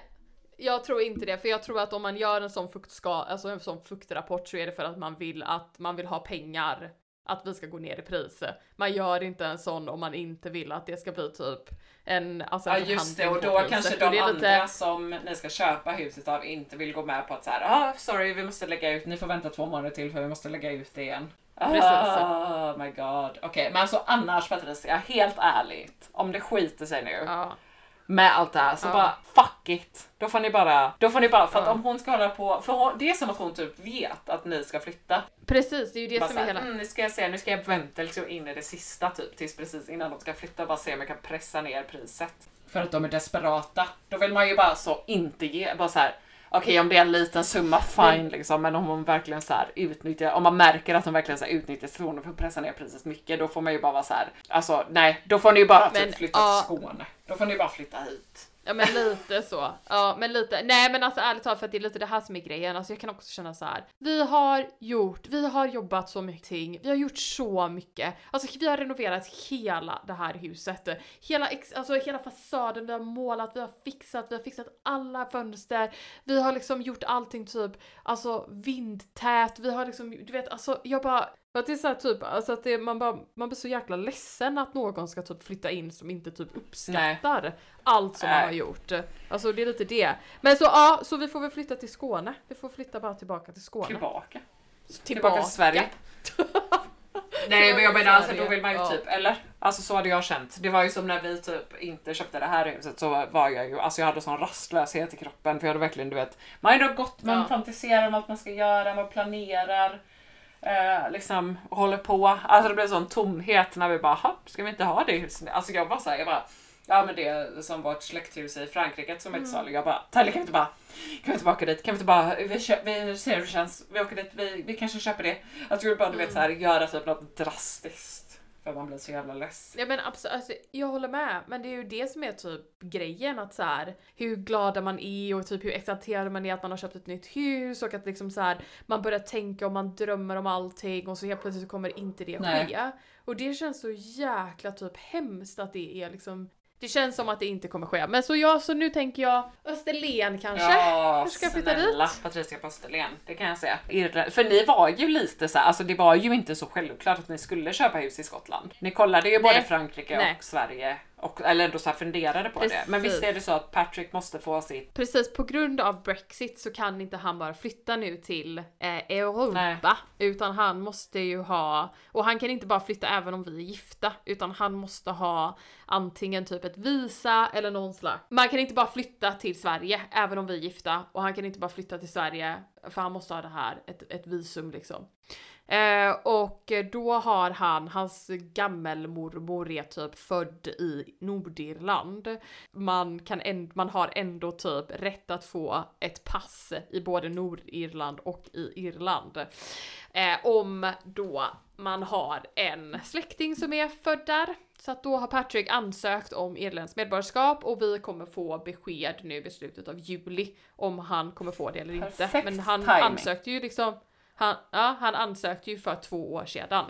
Jag tror inte det, för jag tror att om man gör en sån fuktska, alltså en sån fuktrapport så är det för att man vill att man vill ha pengar. Att vi ska gå ner i pris. Man gör inte en sån om man inte vill att det ska bli typ en, alltså Ja just det, och då kanske de andra lite- som ni ska köpa huset av inte vill gå med på att så här, ah, sorry vi måste lägga ut, ni får vänta två månader till för vi måste lägga ut det igen. Precis. Oh my god. Okej, men alltså annars Patricia, helt ärligt, om det skiter sig nu Ja. Med allt det här så Ja. bara fuck it. Då får ni bara, då får ni bara, för att Ja. om hon ska hålla på, för hon, det är som att hon typ vet att ni ska flytta. Precis, det är ju det Bara som så är här, hela... mm, nu ska jag se, nu ska jag vänta liksom in i det sista typ tills precis innan de ska flytta bara se om jag kan pressa ner priset. För att de är desperata. Då vill man ju bara så inte ge, bara så här. Okej om det är en liten summa fine liksom men om hon verkligen så här utnyttjar, om man märker att hon verkligen så här utnyttjar situationen för att pressa ner priset mycket då får man ju bara vara så här. Alltså nej, då får ni ju bara typ flytta till Skåne. Då får ni bara flytta hit. Ja men lite så. Ja men lite. Nej men alltså ärligt talat för att det är lite det här som är grejen. Alltså jag kan också känna så här. Vi har gjort, vi har jobbat så mycket ting. Vi har gjort så mycket. Alltså vi har renoverat hela det här huset. Hela, alltså hela fasaden, vi har målat, vi har fixat, vi har fixat alla fönster. Vi har liksom gjort allting typ, alltså vindtät. Vi har liksom, du vet alltså jag bara för att det är så här typ, alltså att det, man, bara, man blir så jäkla ledsen att någon ska typ flytta in som inte typ uppskattar allt som man Nej. har gjort. Alltså det är lite det. Men så ja, så vi får väl flytta till Skåne. Vi får flytta bara tillbaka till Skåne. Tillbaka. Tillbaka, Tillbaka till Sverige. Nej men jag menar alltså då vill man ju Ja. typ, eller? Alltså så hade jag känt. Det var ju som när vi typ inte köpte det här huset så var jag ju, alltså jag hade sån rastlöshet i kroppen för jag hade verkligen du vet, man har ändå gått, man Ja. fantiserar om allt man ska göra, man planerar. Eh, liksom håller på. Alltså det blev sån tomhet när vi bara, "Ha, ska vi inte ha det huset? Alltså jag bara såhär, jag bara Ja men det som vårt släkthus i Frankrike som är till salu. Jag bara, Tyler kan vi inte bara, kan vi inte bara åka dit? Kan vi inte bara, vi, vi ser hur det känns, vi åker dit, vi, vi kanske köper det. Jag tror bara du vet såhär, göra typ något drastiskt. För man blir så jävla less. Ja men absolut, alltså, jag håller med. Men det är ju det som är typ grejen att så här, hur glada man är och typ hur exalterad man är att man har köpt ett nytt hus och att liksom så här, man börjar tänka och man drömmer om allting och så helt plötsligt så kommer inte det Nej. ske. Och det känns så jäkla typ hemskt att det är liksom det känns som att det inte kommer ske. Men så ja, så nu tänker jag Österlen kanske? Ja, Hur ska jag flytta snälla dit? Patricia på Österlen, det kan jag säga. Irland. För ni var ju lite så här, alltså det var ju inte så självklart att ni skulle köpa hus i Skottland. Ni kollade ju både Nej. Frankrike Nej. och Sverige, och, eller ändå så här funderade på det. Men visst Precis. är det så att Patrick måste få sitt Precis, på grund av Brexit så kan inte han bara flytta nu till eh, Europa. Nej. Utan han måste ju ha, och han kan inte bara flytta även om vi är gifta, utan han måste ha antingen typ ett visa eller någon slags. Man kan inte bara flytta till Sverige även om vi är gifta, och han kan inte bara flytta till Sverige för han måste ha det här, ett, ett visum liksom. Eh, och då har han, hans gammelmormor är typ född i Nordirland. Man, kan änd- man har ändå typ rätt att få ett pass i både Nordirland och i Irland. Eh, om då man har en släkting som är född där. Så att då har Patrick ansökt om irländskt medborgarskap och vi kommer få besked nu i slutet av juli om han kommer få det eller inte. Perfekt Men han timing. ansökte ju liksom han, ja, han ansökte ju för två år sedan.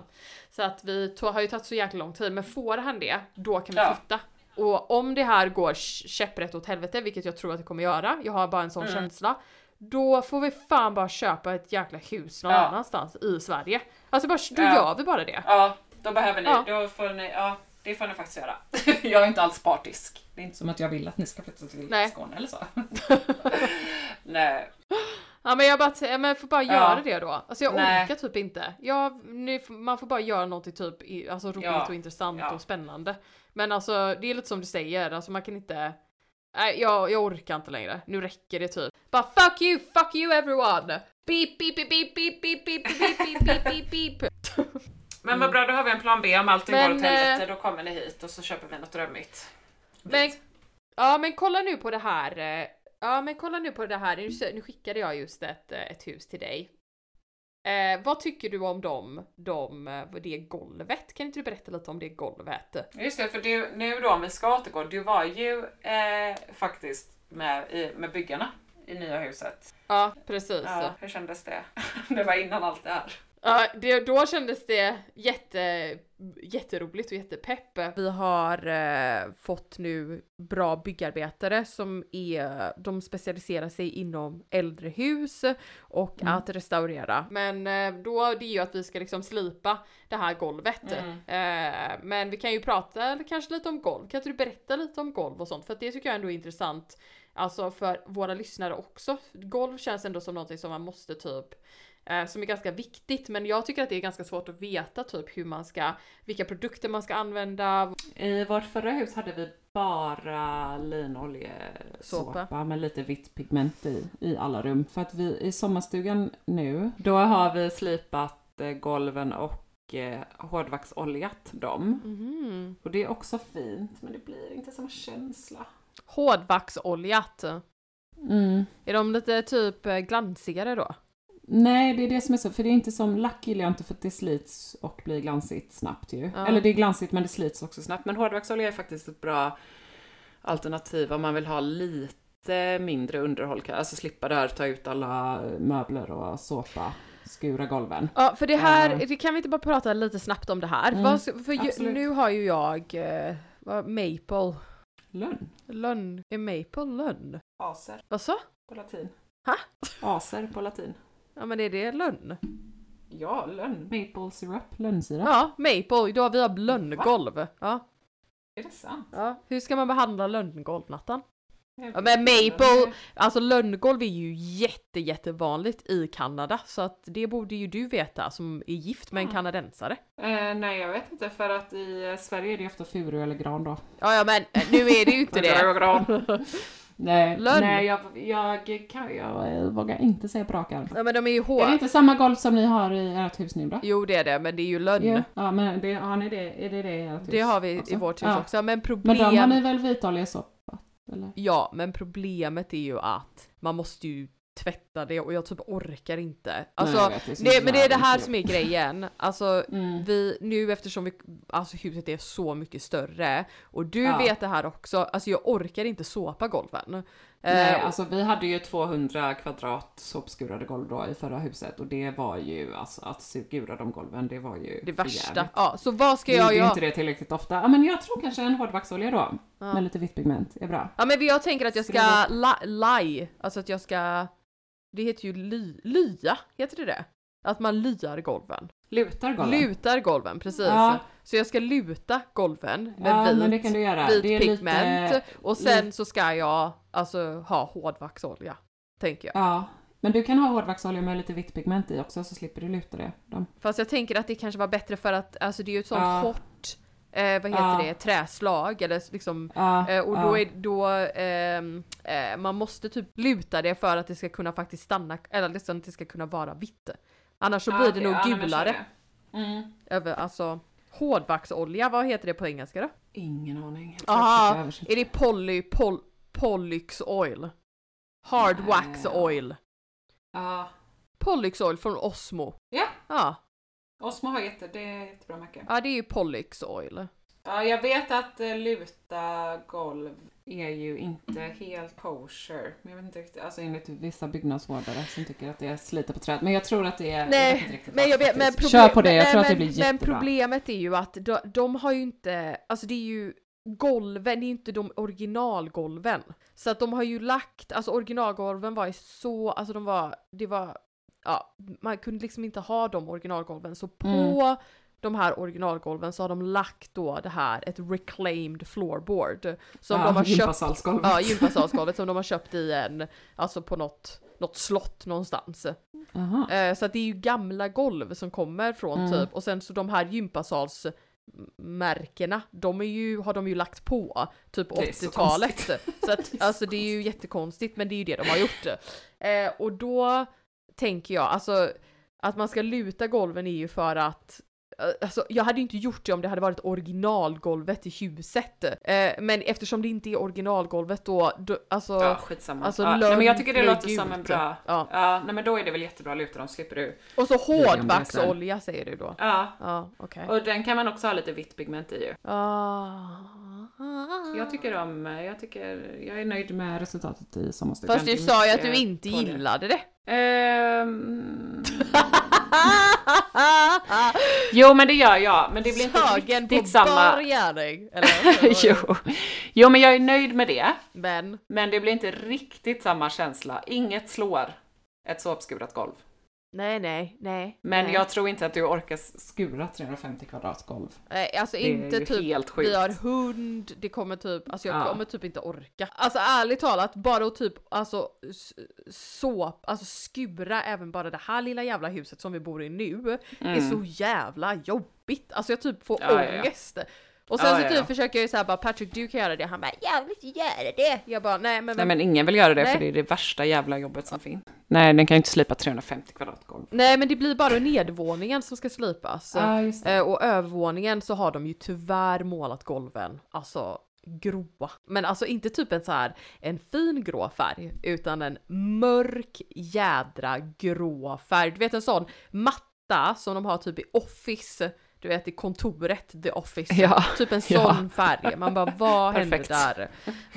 Så att vi har ju tagit så jäkla lång tid, men får han det, då kan vi Ja. flytta. Och om det här går kä- käpprätt åt helvete, vilket jag tror att det kommer göra, jag har bara en sån Mm. känsla. Då får vi fan bara köpa ett jäkla hus någon Ja. annanstans i Sverige. Alltså bara, då Ja. gör vi bara det. Ja, då behöver ni, Ja. då får ni, ja det får ni faktiskt göra. jag är inte alls partisk. Det är inte som att jag vill att ni ska flytta till Nej. Skåne eller så. Nej. Ja men jag bara, ja, men får bara Ja. göra det då. Alltså jag Nej. orkar typ inte. Jag, nu, man får bara göra något typ alltså roligt Ja. och intressant Ja. och spännande. Men alltså det är lite som du säger, alltså man kan inte Nej jag, jag orkar inte längre. Nu räcker det typ. Bara fuck you, fuck you everyone! Beep beep beep beep beep beep beep beep beep beep beep beep beep Men vad bra, då har vi en plan B om allting Men, går åt helvete. eh, Då kommer ni hit och så köper vi något drömmigt. Men, ja men kolla nu på det här. Ja men kolla nu på det här. Nu, nu skickade jag just ett, eh, ett hus till dig. Eh, vad tycker du om dem, de, eh, det golvet? Kan inte du berätta lite om det golvet? Just det, för du, nu då om vi ska återgå, du var ju eh, faktiskt med, i, med byggarna i nya huset. Ja, precis. Ja, hur kändes det? Det var innan allt det här. Ja, det, då kändes det jätte, jätteroligt och jättepepp. Vi har eh, fått nu bra byggarbetare som är, de specialiserar sig inom äldre hus och Mm. att restaurera. Men eh, då det är ju att vi ska liksom slipa det här golvet. Mm. Eh, men vi kan ju prata kanske lite om golv. Kan inte du berätta lite om golv och sånt? För att det tycker jag ändå är intressant. Alltså för våra lyssnare också. Golv känns ändå som någonting som man måste typ eh, som är ganska viktigt men jag tycker att det är ganska svårt att veta typ hur man ska, vilka produkter man ska använda. I vårt förra hus hade vi bara linoljesåpa Såpa. med lite vitt pigment i, i alla rum. För att vi i sommarstugan nu, då har vi slipat eh, golven och eh, hårdvaxoljat dem. Mhm. Och det är också fint, men det blir inte samma känsla. Hårdvaxoljat. Mm. Är de lite typ glansigare då? Nej, det är det som är så, för det är inte som lack gillar jag inte för att det slits och blir glansigt snabbt ju. Ja. Eller det är glansigt men det slits också snabbt. Men hårdvaxolja är faktiskt ett bra alternativ om man vill ha lite mindre underhåll, alltså slippa där ta ut alla möbler och såpa, skura golven. Ja, för det här, Eh. det kan vi inte bara prata lite snabbt om det här? Mm, för ju, nu har ju jag, eh, vad, maple, Lönn. lönn, är maple lönn? Aser Vad så? på latin. Ha? Aser på latin. Ja men är det lönn? Ja, lönn. Maple syrup, lönnsirap. Ja, maple, då vi har lönngolv. Ja. Är det sant? ja. Hur ska man behandla lönngolv Nattan? Ja, men inte. maple, alltså lönngolv är ju jätte jättevanligt i Kanada så att det borde ju du veta som är gift med en Mm. kanadensare. Eh, nej, jag vet inte för att i Sverige är det ofta furu eller gran då. Ja ja men eh, nu är det ju inte det. Nej, Lönn. nej jag, jag, kan, jag vågar inte säga på rak arm. Ja men de är ju Är det inte samma golv som ni har i ert hus nu då? Jo det är det men det är ju lönn. Ja, ja men det, har ni det, är det det i ert hus? Det har vi också? i vårt hus Ja. också. Men Men problem... de har ni väl vitoljesoppat? Eller? Ja, men problemet är ju att man måste ju tvätta det och jag typ orkar inte. Alltså, Nej, vet, det nej, men det är det här som är grejen. Alltså, Mm. vi, nu eftersom vi, alltså huset är så mycket större och du Ja. vet det här också, alltså jag orkar inte såpa golven. Nej, Eh, alltså vi hade ju 200 kvadrat såpskurade golv då i förra huset och det var ju alltså att skura de golven, det var ju det värsta. jävligt. Ja, så vad ska Vi jag gjorde ju göra? inte det tillräckligt ofta. Ja men jag tror kanske en hårdvaxolja då. Ja. Med lite vitt pigment är bra. Ja men jag tänker att jag ska la, lie, alltså att jag ska, det heter ju ly, lya, heter det det? Att man lyar golven. Lutar golven. Lutar golven, precis. Ja. Så jag ska luta golven med ja vit, men det kan du göra. vit pigment lite... och sen lite- så ska jag alltså ha hårdvaxolja. Tänker jag. Ja. Men du kan ha hårdvaxolja med lite vitt pigment i också så slipper du luta det. De. Fast jag tänker att det kanske var bättre för att alltså det är ju ett sånt Ja. hårt, eh, vad heter Ja. det, träslag eller liksom Ja, Eh, och då är då, ehm, eh, man måste typ luta det för att det ska kunna faktiskt stanna, eller liksom att det ska kunna vara vitt. Annars så blir okej, det nog gulare. Mm. Över, alltså hårdvaxolja, vad heter det på engelska då? Ingen aning. Aha, är det poly, pol, polyx oil? Hard Nej. wax oil. Ja. Polyx oil från Osmo. Ja. Ja, Osmo har jätte, det är jättebra märke. ja det är ju polyx oil. Ja, jag vet att eh, luta golv är ju inte helt kosher. Men jag vet inte riktigt, alltså enligt vissa byggnadsvårdare som tycker att det är slita på träd. Men jag tror att det är... Nej, riktigt men jag vet, men problem, Kör på det, jag tror att det men, blir Men jättebra. problemet är ju att de, de har ju inte, alltså det är ju golven, det är inte de originalgolven. Så att de har ju lagt, alltså originalgolven var ju så, alltså de var, det var, ja, man kunde liksom inte ha de originalgolven. Så på Mm. de här originalgolven så har de lagt då det här, ett reclaimed floorboard. Som ja, de har köpt gympasalsgolvet. Ja, gympasalsgolvet som de har köpt i en, alltså på något, något slott någonstans. Eh, så att det är ju gamla golv som kommer från Mm. typ, och sen så de här gympasalsmärkena, de är ju, har de ju lagt på typ Det är så 80-talet. Så, Det att så alltså det är ju jättekonstigt men det är ju det de har gjort. Eh, och då tänker jag, alltså att man ska luta golven är ju för att alltså jag hade inte gjort det om det hade varit originalgolvet i huset. Eh, men eftersom det inte är originalgolvet då, då alltså... Ja, skitsamma. Alltså, ja, nej, men jag tycker det låter som en ut. bra... Ja. Ja. nej men då är det väl jättebra luta, de slipper du. Och så hårdvaxolja säger du då? Ja. Ja, okej. Och den kan man också ha lite vitt pigment i ju. Ah. Jag tycker om, jag tycker, jag är nöjd med resultatet i Sommarstugan. Fast du sa ju att du inte på det. gillade det. Ehm, jo men det gör jag, men det blir inte Tagen på riktigt samma. bar gärning. Eller? jo. jo men jag är nöjd med det. Men, Men det blir inte riktigt samma känsla. Inget slår ett såpskurat golv. Nej, nej, nej. Men nej. jag tror inte att du orkar skura 350 kvadrat golv. Nej, alltså Det inte typ, helt sjukt. vi har hund, det kommer typ, alltså jag Ja. kommer typ inte orka. Alltså ärligt talat, bara att typ, alltså såp, alltså skura även bara det här lilla jävla huset som vi bor i nu, är så jävla jobbigt. Alltså jag typ får Mm. Ja, ja, ja. Och sen så ja, typ ja. försöker jag ju säga bara Patrick du kan göra det, han bara jag vill inte göra det. Jag bara nej men, Nej men ingen vill göra det Nej. för det är det värsta jävla jobbet som finns. Nej den kan ju inte slipa 350 kvadrat golv. nej men det blir bara nedvåningen som ska slipas. Eh, och övervåningen så har de ju tyvärr målat golven, alltså gråa. Men alltså inte typ en så här en fin grå färg, utan en mörk jädra grå färg. Du vet en sån matta som de har typ i Office, du vet i kontoret, the Office. Ja, Typ en ja. sån färg. Man bara vad hände Perfekt. där?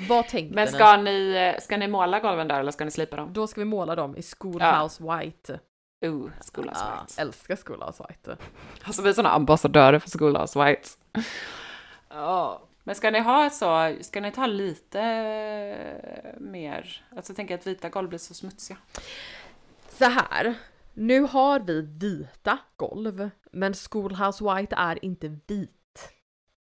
Vad tänkte Men ni? ska ni, eh, ska ni måla golven där eller ska ni slipa dem? Då ska vi måla dem i Schoolhouse White. Oh, Schoolhouse Ja, White. älskar Schoolhouse White. Alltså vi är såna ambassadörer för Schoolhouse White. Ja. Men ska ni ha så, ska ni ta lite mer, alltså jag tänker att vita golv blir så smutsiga. Så här. Nu har vi vita golv, men Schoolhouse White är inte vit.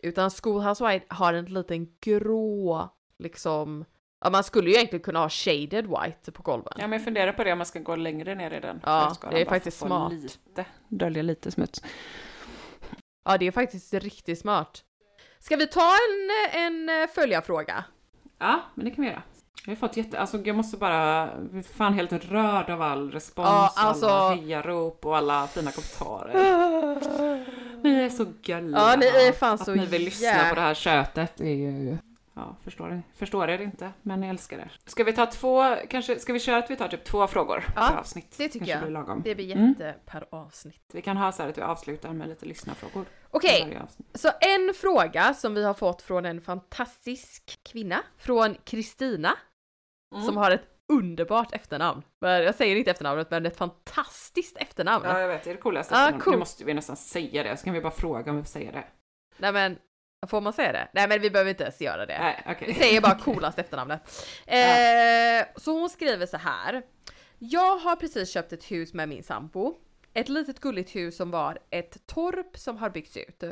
Utan Schoolhouse White har en liten grå, liksom, ja man skulle ju egentligen kunna ha shaded white på golven. Ja men jag funderar på det om man ska gå längre ner i den. Ja, det är faktiskt smart. Lite, dölja lite smuts. Ja, det är faktiskt riktigt smart. Ska vi ta en, en eh, följarfråga? Ja, men det kan vi göra. Jag har fått jätte, alltså jag måste bara, jag är fan helt rörd av all respons, Ja, alltså- och alla hejarop och alla fina kommentarer. Ni är så gulliga. Ja, ni är fan att så ni vill lyssna jä- på det här köttet är ju, ja, förstår, förstår er inte, men jag älskar er. Ska vi ta två, kanske, ska vi köra att vi tar typ två frågor Ja, per avsnitt? det tycker kanske jag. Blir lagom. Det blir Mm. jätte per avsnitt. Vi kan ha så här att vi avslutar med lite lyssnarfrågor. Okej, avsnitt. Så en fråga som vi har fått från en fantastisk kvinna, från Kristina, Mm. som har ett underbart efternamn. Jag säger inte efternamnet, men ett fantastiskt efternamn. Ja, jag vet, det är det coolaste. Ja, efternamn. cool. Nu måste vi nästan säga det, så kan vi bara fråga om vi får säga det. Nej men, får man säga det? Nej men vi behöver inte ens göra det. Nej, okej. Vi säger bara coolast efternamnet. Eh, så hon skriver så här. Jag har precis köpt ett hus med min sambo. Ett litet gulligt hus som var ett torp som har byggts ut.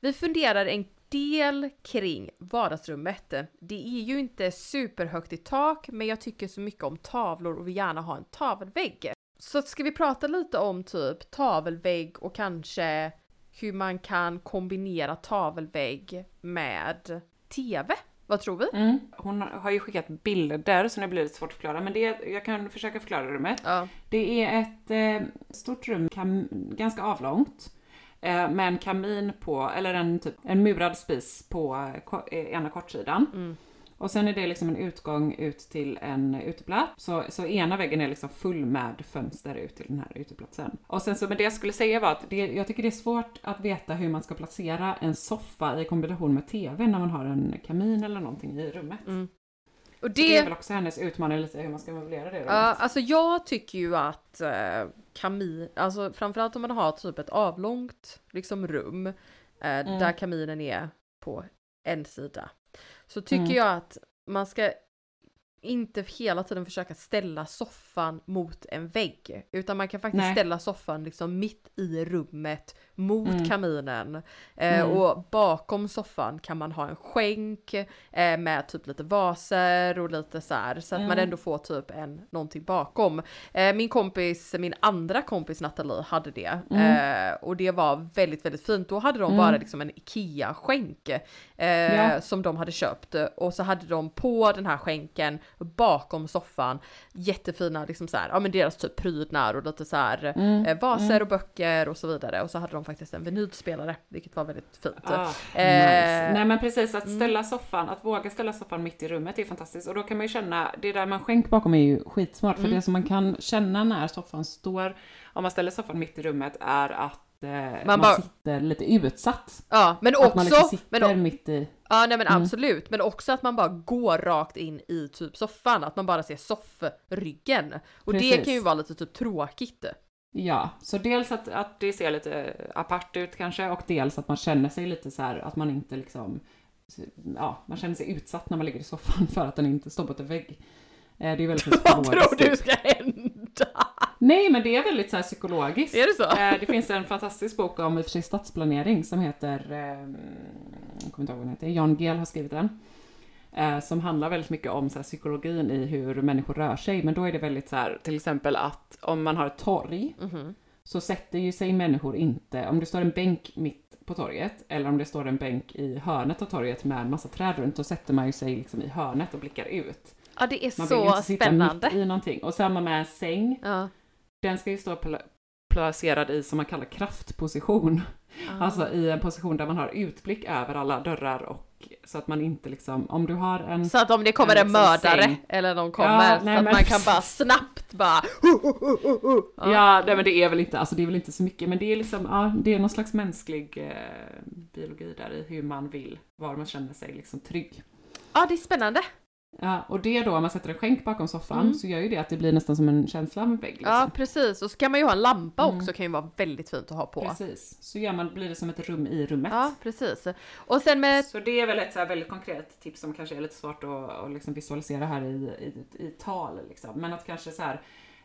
Vi funderar en del kring vardagsrummet. Det är ju inte superhögt i tak, men jag tycker så mycket om tavlor och vill gärna ha en tavelvägg. Så ska vi prata lite om typ tavelvägg och kanske hur man kan kombinera tavelvägg med TV? Vad tror vi? Mm. Hon har ju skickat bilder så nu blir det svårt att förklara, men det, jag kan försöka förklara rummet. Ja. Det är ett eh, stort rum, kam, ganska avlångt, eh, med en kamin på, eller en, typ, en murad spis på eh, eh, ena kortsidan. Mm. Och sen är det liksom en utgång ut till en uteplats. Så, så ena väggen är liksom full med fönster ut till den här uteplatsen. Och sen så, men det jag skulle säga var att det, jag tycker det är svårt att veta hur man ska placera en soffa i kombination med TV när man har en kamin eller någonting i rummet. Mm. Och Så det är det, väl också hennes utmaning lite hur man ska möblera det rummet. ja, alltså jag tycker ju att eh, kamin, alltså framförallt om man har typ ett avlångt liksom rum eh, Mm. där kaminen är på en sida. Så tycker Mm. jag att man ska inte hela tiden försöka ställa soffan mot en vägg. Utan man kan faktiskt Nej. ställa soffan liksom mitt i rummet mot Mm. kaminen. Eh, Mm. Och bakom soffan kan man ha en skänk eh, med typ lite vaser och lite så här. Så att man Mm. ändå får typ en, någonting bakom. Eh, min kompis, min andra kompis Nathalie hade det. Mm. Eh, och det var väldigt, väldigt fint. Då hade de Mm. bara liksom en IKEA-skänk. Eh, Ja. Som de hade köpt. Och så hade de på den här skänken bakom soffan jättefina liksom så här, ja men deras typ prydnad och lite så här Mm, eh, vaser och böcker och så vidare och så hade de faktiskt en vinylspelare vilket var väldigt fint. Ah, Eh, nice. Nej men precis, att mm. ställa soffan, att våga ställa soffan mitt i rummet är fantastiskt. Och då kan man ju känna, det där man skänk bakom är ju skitsmart. Mm. För det som man kan känna när soffan står, om man ställer soffan mitt i rummet, är att eh, man, bara- sitter lite utsatt. Ja men att man liksom också, sitter men, mitt i... ja nej men Mm. absolut, men också att man bara går rakt in i typ soffan, att man bara ser soffryggen. Och det Precis. kan ju vara lite typ tråkigt. Ja, så dels att, att det ser lite apart ut kanske och dels att man känner sig lite så här att man inte liksom Ja, man känner sig utsatt när man ligger i soffan för att den inte står på en vägg. Eh, Det är väldigt Vad tror du ska hända? Nej, men det är väldigt så här psykologiskt. Är det så? Eh, Det finns en fantastisk bok om i och för sig stadsplanering som heter, jag kommer inte ihåg vad den heter, Jan Gehl har skrivit den. Eh, Som handlar väldigt mycket om så här, psykologin i hur människor rör sig. Men då är det väldigt så här, till exempel att om man har ett torg Mhm. så sätter ju sig människor inte, om det står en bänk mitt på torget eller om det står en bänk i hörnet av torget med en massa träd runt, då sätter man ju sig liksom i hörnet och blickar ut. Ja det är Man vill ju så inte sitta spännande. mitt i någonting. Och samma med säng, Ja. Den ska ju stå pla- placerad i som man kallar kraftposition. Ah. Alltså i en position där man har utblick över alla dörrar och så att man inte liksom, om du har en... Så att om det kommer en en liksom mördare säng. eller någon kommer Ja, så nej, att men man kan bara snabbt bara Ja. Ja, nej, men det är väl inte, alltså det är väl inte så mycket, men det är liksom, ja, det är någon slags mänsklig eh, biologi där i hur man vill, var man känner sig liksom trygg. Ja det är spännande. Ja, och det då, om man sätter en skänk bakom soffan, Mm. så gör ju det att det blir nästan som en känsla av en vägg. Liksom. Ja precis och så kan man ju ha en lampa Mm. också kan ju vara väldigt fint att ha på. Precis, så gör man, blir det som ett rum i rummet. Ja precis. Och sen med Så det är väl ett så här väldigt konkret tips som kanske är lite svårt att, att liksom visualisera här i, i, i tal. Liksom. Men att kanske så här,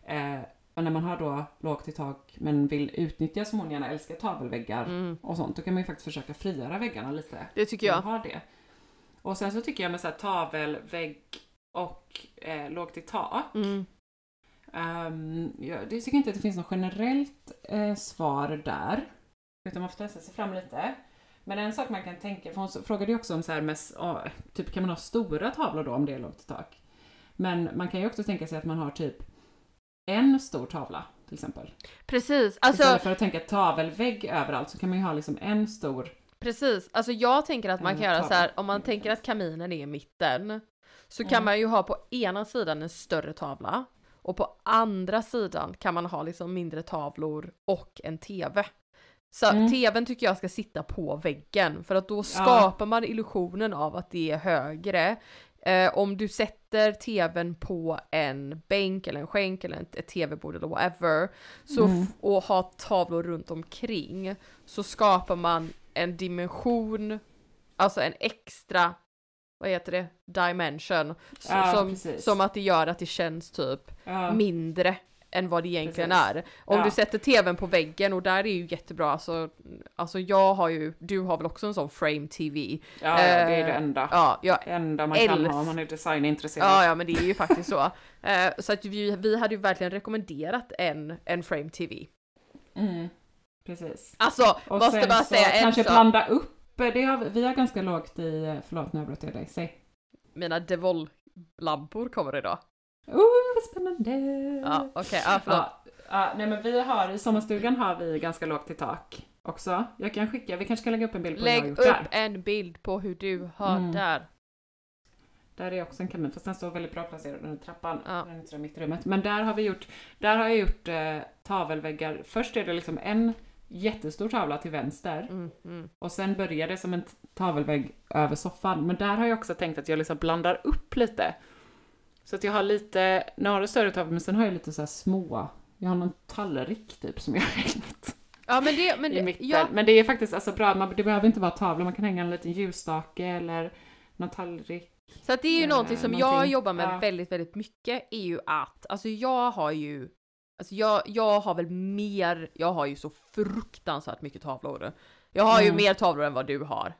eh, och när man har då lågt i tak men vill utnyttja som hon gärna älskar tavelväggar Mm. och sånt, då kan man ju faktiskt försöka frigöra väggarna lite. Det tycker jag. Har det. Och sen så tycker jag med så här tavel, vägg och eh, lågt i tak. Mm. Um, jag det tycker inte att det finns något generellt eh, svar där. Utan man får testa sig fram lite. Men en sak man kan tänka, för hon frågade ju också om så här med, ja, typ kan man ha stora tavlor då om det är lågt i tak? Men man kan ju också tänka sig att man har typ en stor tavla till exempel. Precis, alltså Istället för att tänka tavelvägg överallt så kan man ju ha liksom en stor precis. Alltså jag tänker att man En kan göra så här om man tänker att kaminen är i mitten så kan Mm. man ju ha på ena sidan en större tavla och på andra sidan kan man ha liksom mindre tavlor och en TV. Så Mm. TVn tycker jag ska sitta på väggen för att då skapar man illusionen av att det är högre. Eh, om du sätter TVn på en bänk eller en skänk eller ett, TV-bord eller whatever så Mm. och ha tavlor runt omkring så skapar man en dimension, alltså en extra, vad heter det, dimension. Så, Ja, som, precis. som att det gör att det känns typ Ja. mindre än vad det egentligen Precis. är. Om Ja. du sätter tvn på väggen och där är ju jättebra, alltså, alltså jag har ju, du har väl också en sån frame TV? Ja, ja, det är det Eh, enda. Ja, jag Det enda man kan älsk- ha om man är designintresserad. Ja, ja, men det är ju faktiskt så. Eh, så att vi, vi hade ju verkligen rekommenderat en, en frame TV. Mm, precis. Alltså, Och måste bara så säga en kanske sak. blanda upp, det har vi, har ganska lågt i, förlåt nu avbröt jag dig, säg. Mina Devol-lampor kommer idag. Oh, vad spännande! Ja, okej, ja, förlåt. Ja, ja, nej men vi har, i sommarstugan har vi ganska lågt i tak också. Jag kan skicka, vi kanske kan lägga upp en bild på hur jag har Lägg gjort upp där. en bild på hur du har Mm. där. Där är också en kamin, fast den står väldigt bra placerad under trappan. Ja. Den är mitt i rummet. Men där har vi gjort, där har jag gjort eh, tavelväggar. Först är det liksom en jättestor tavla till vänster. Mm, mm. Och sen börjar det som en tavelvägg över soffan. Men där har jag också tänkt att jag liksom blandar upp lite. Så att jag har lite, några större tavlor, men sen har jag lite så här små. Jag har någon tallrik typ som jag har hängt Ja men det, men i det, mitten. ja, Men det är faktiskt alltså bra, man, det behöver inte vara tavlor, man kan hänga en liten ljusstake eller någon tallrik. så att det är ju eh, någonting som jag någonting. jobbar med Ja. väldigt, väldigt mycket är ju att, alltså jag har ju, alltså jag, jag har väl mer, jag har ju så fruktansvärt mycket tavlor. Jag har ju Mm. mer tavlor än vad du har.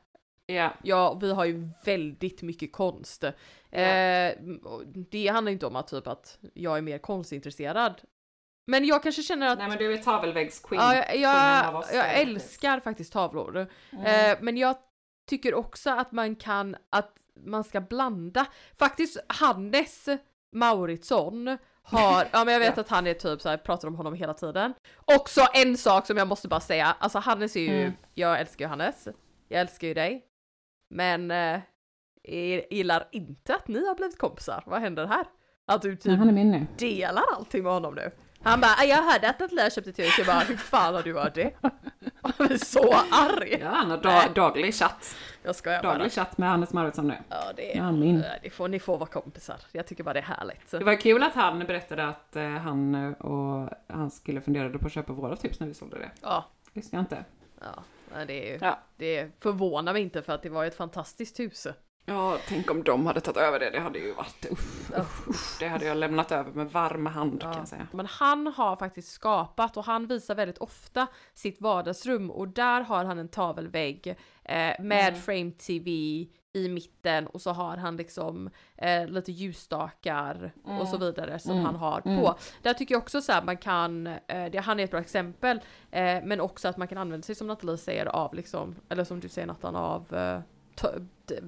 Ja, Ja, vi har ju väldigt mycket konst. Eh, och det handlar inte om att typ att jag är mer konstintresserad. Men jag kanske känner att nej men du är tavelväggsqueen. Ja, jag, oss, jag, eh, älskar faktiskt tavlor. Mm. Eh, men jag tycker också att man kan, att man ska blanda. Faktiskt Hannes Mauritsson har, ja men jag vet att han är typ så här, pratar om honom hela tiden. Också en sak som jag måste bara säga, alltså Hannes är ju, Mm. jag älskar ju Hannes, jag älskar ju dig. Men eh, jag gillar inte att ni har blivit kompisar, vad händer här? Att du typ Men han är min nu. delar allting med honom nu. Han bara, "Ah, jag hörde att Atla köpte ett hus, jag bara, hur fan har du hört det? Jag är så arg! Ja, han har da- daglig chatt. Jag skojar bara. Daglig chatt med Hannes Mauritsson nu. Ja, det, Ja, min. det får, ni får vara kompisar. Jag tycker bara det är härligt. Det var kul att han berättade att eh, han eh, och hans kille funderade på att köpa våra tips när vi sålde det. Ja, Visste jag inte. ja. Det, är ju, Ja. det förvånar mig inte för att det var ett fantastiskt hus. Ja, tänk om de hade tagit över det. Det hade ju varit uff, uff, uff. Det hade jag lämnat över med varm hand kan jag säga. Men han har faktiskt skapat och han visar väldigt ofta sitt vardagsrum och där har han en tavelvägg eh, med Mm. frame TV i mitten och så har han liksom eh, lite ljusstakar och så vidare som Mm. han har Mm. på. Där tycker jag också så här man kan, eh, det, han är ett bra exempel, eh, men också att man kan använda sig som Nathalie säger av liksom, eller som du säger Nathan av eh,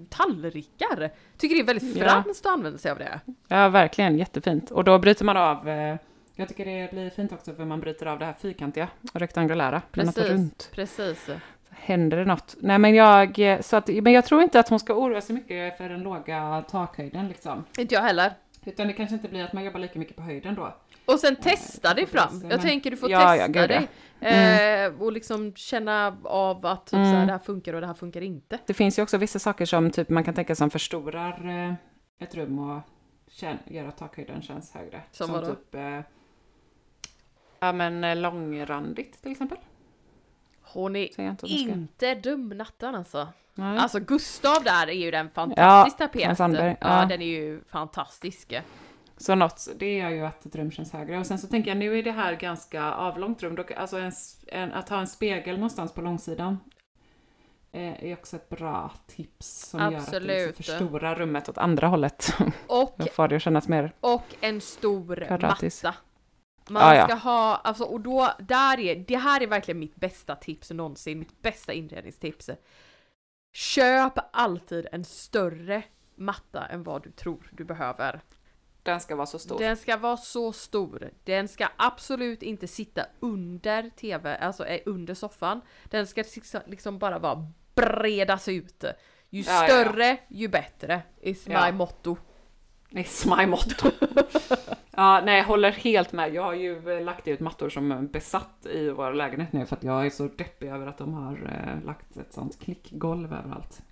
tallrikar. Tycker det är väldigt Ja. franskt att använda sig av det. Ja, verkligen jättefint. Och då bryter man av, eh, jag tycker det blir fint också för man bryter av det här fyrkantiga och rektangulära. Precis. Precis, Runt. precis. Händer det något? Nej men jag, eh, så att, men jag tror inte att hon ska oroa sig mycket för den låga takhöjden liksom. Inte jag heller. Utan det kanske inte blir att man jobbar lika mycket på höjden då. Och sen testa dig fram. Jag tänker du får Ja, testa ja, dig. Eh, och liksom känna av att typ, Mm. så här, det här funkar och det här funkar inte. Det finns ju också vissa saker som typ man kan tänka som förstorar eh, ett rum och gör att takhöjden känns högre. Som vadå? typ, eh, ja men eh, långrandigt till exempel. Hon är inte inte dum Nattan alltså. Nej. Alltså Gustav där är ju den fantastisk Ja, tapet. från Sandberg, Ja, ja. den är ju fantastisk. Så något, det gör ju att ett rum känns högre. Och sen så tänker jag, nu är det här ganska avlångt rum. Då, alltså en, en, att ha en spegel någonstans på långsidan eh, är också ett bra tips som gör att det Absolut. liksom förstorar rummet åt andra hållet. Och, Jag får det kännas mer... och en stor Kvadratisk. matta. Man ja. ska ha, alltså och då, där är, det här är verkligen mitt bästa tips någonsin, mitt bästa inredningstips. Köp alltid en större matta än vad du tror du behöver. Den ska vara så stor. Den ska vara så stor. Den ska absolut inte sitta under tv, alltså eh, under soffan. Den ska liksom- bara vara bredas ut. Ju Ja, ja, ja. större, ju bättre. Is Ja. my motto. It's my motto. ja, nej, jag håller helt med. Jag har ju eh, lagt ut mattor som är besatt i vår lägenhet nu för att jag är så deppig över att de har eh, lagt ett sånt klickgolv överallt.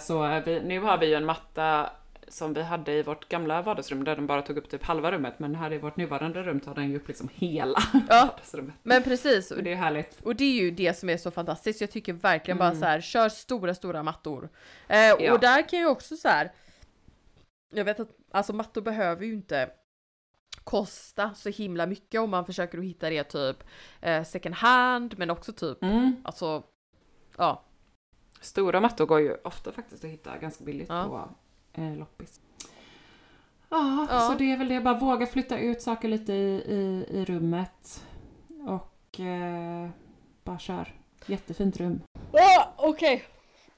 Så vi, nu har vi ju en matta som vi hade i vårt gamla vardagsrum där den bara tog upp typ halva rummet men här i vårt nuvarande rum tar den ju upp liksom hela Ja. vardagsrummet. Men precis, Och det är härligt. och det är ju det som är så fantastiskt. Jag tycker verkligen bara Mm. så här, kör stora, stora mattor. Eh, Ja. Och där kan jag också så här. Jag vet att alltså mattor behöver ju inte kosta så himla mycket om man försöker att hitta det typ eh, second hand men också typ Mm. alltså ja Stora mattor går ju ofta faktiskt att hitta ganska billigt Ja. på eh, loppis. Ja, Ja. så det är väl det. Bara våga flytta ut saker lite i, i, i rummet. Och eh, bara kör. Jättefint rum. oh, okej.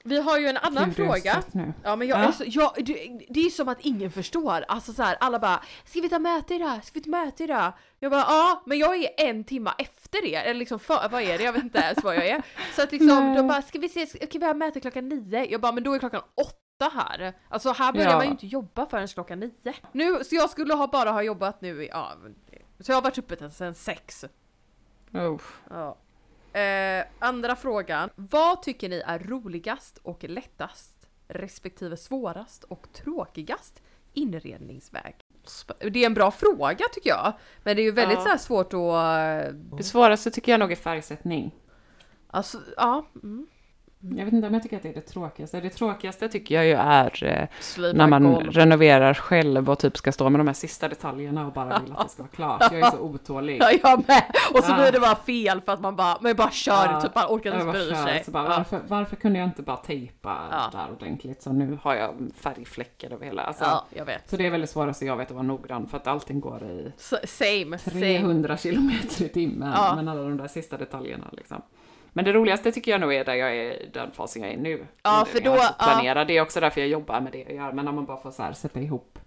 Vi har ju en annan Gud, fråga. Nu. Ja men jag Ja. är så, jag, det, det är som att ingen förstår. Alltså så här, alla bara Ska vi ta möte idag? Ska vi ta möte idag? Jag bara ja, men jag är en timma efter er. Eller liksom för, vad är det? Jag vet inte ens vad jag är. Så att liksom, Nej. de bara ska vi se, ska vi ha möte klockan nio? Jag bara men då är klockan åtta här. Alltså här börjar Ja. man ju inte jobba förrän klockan nio. Nu, så jag skulle ha bara ha jobbat nu i, ja, så jag har varit uppe sedan sex. Oh. Ja. Eh, andra frågan. Vad tycker ni är roligast och lättast respektive svårast och tråkigast inredningsväg? Det är en bra fråga tycker jag. Men det är ju väldigt Ja. så svårt att... Det svåraste tycker jag nog är färgsättning. Alltså, ja. Mm. Jag vet inte om jag tycker att det är det tråkigaste. Det tråkigaste tycker jag ju är eh, när man golv. renoverar själv och typ ska stå med de här sista detaljerna och bara vill att det ska vara klart. Jag är så otålig. Ja, jag med! Och så Ja. blir det bara fel för att man bara, men bara kör, Ja, typ man orkar inte bry sig. bara, Ja. varför, varför kunde jag inte bara tejpa Ja. det där ordentligt? Så nu har jag färgfläckar över hela. Alltså, ja, jag vet. Så det är väldigt svårast jag vet att vara noggrann för att allting går i Same, same. 300 kilometer i timmen. Men alla de där sista detaljerna liksom. Men det roligaste tycker jag nog är där jag är i den fasen jag är nu. Ja, Nu för då- planera. Det är också därför jag jobbar med det jag gör. Men när man bara får så här sätta ihop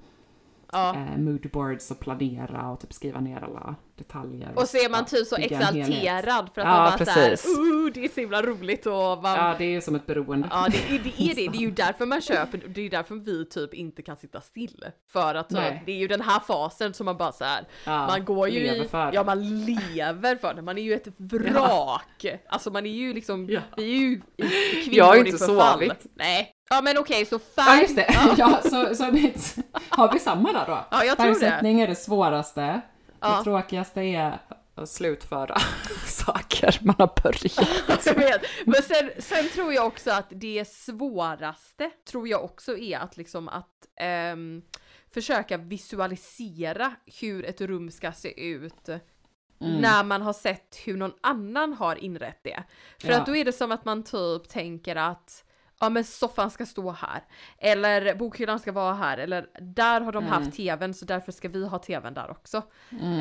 Ja. eh, moodboards och planera och typ skriva ner alla detaljer. Och så är man Ja, typ så exalterad för att Ja, man bara precis. såhär, uh, det är så himla roligt och man... Ja, det är som ett beroende. Ja det, är- det är det, det är ju därför man köper, det är därför vi typ inte kan sitta still. För att Nej. det är ju den här fasen som man bara så här. Ja, man går ju i, ja man lever för det, man är ju ett vrak. Alltså man är ju liksom, Ja. vi är ju kvinnor Jag har ju inte sovit. Nej. Ja men okej så Ja, färg. just det. Ja, så, så mitt, har vi samma där då? Ja, jag tror det. Är det svåraste. Ja. Det tråkigaste är att slutföra saker man har börjat. Jag vet. Men sen, sen tror jag också att det svåraste tror jag också är att liksom att ehm, försöka visualisera hur ett rum ska se ut Mm. när man har sett hur någon annan har inrett det. För Ja. att då är det som att man typ tänker att ja men soffan ska stå här, eller bokhyllan ska vara här, eller där har de Mm. haft tvn så därför ska vi ha tvn där också.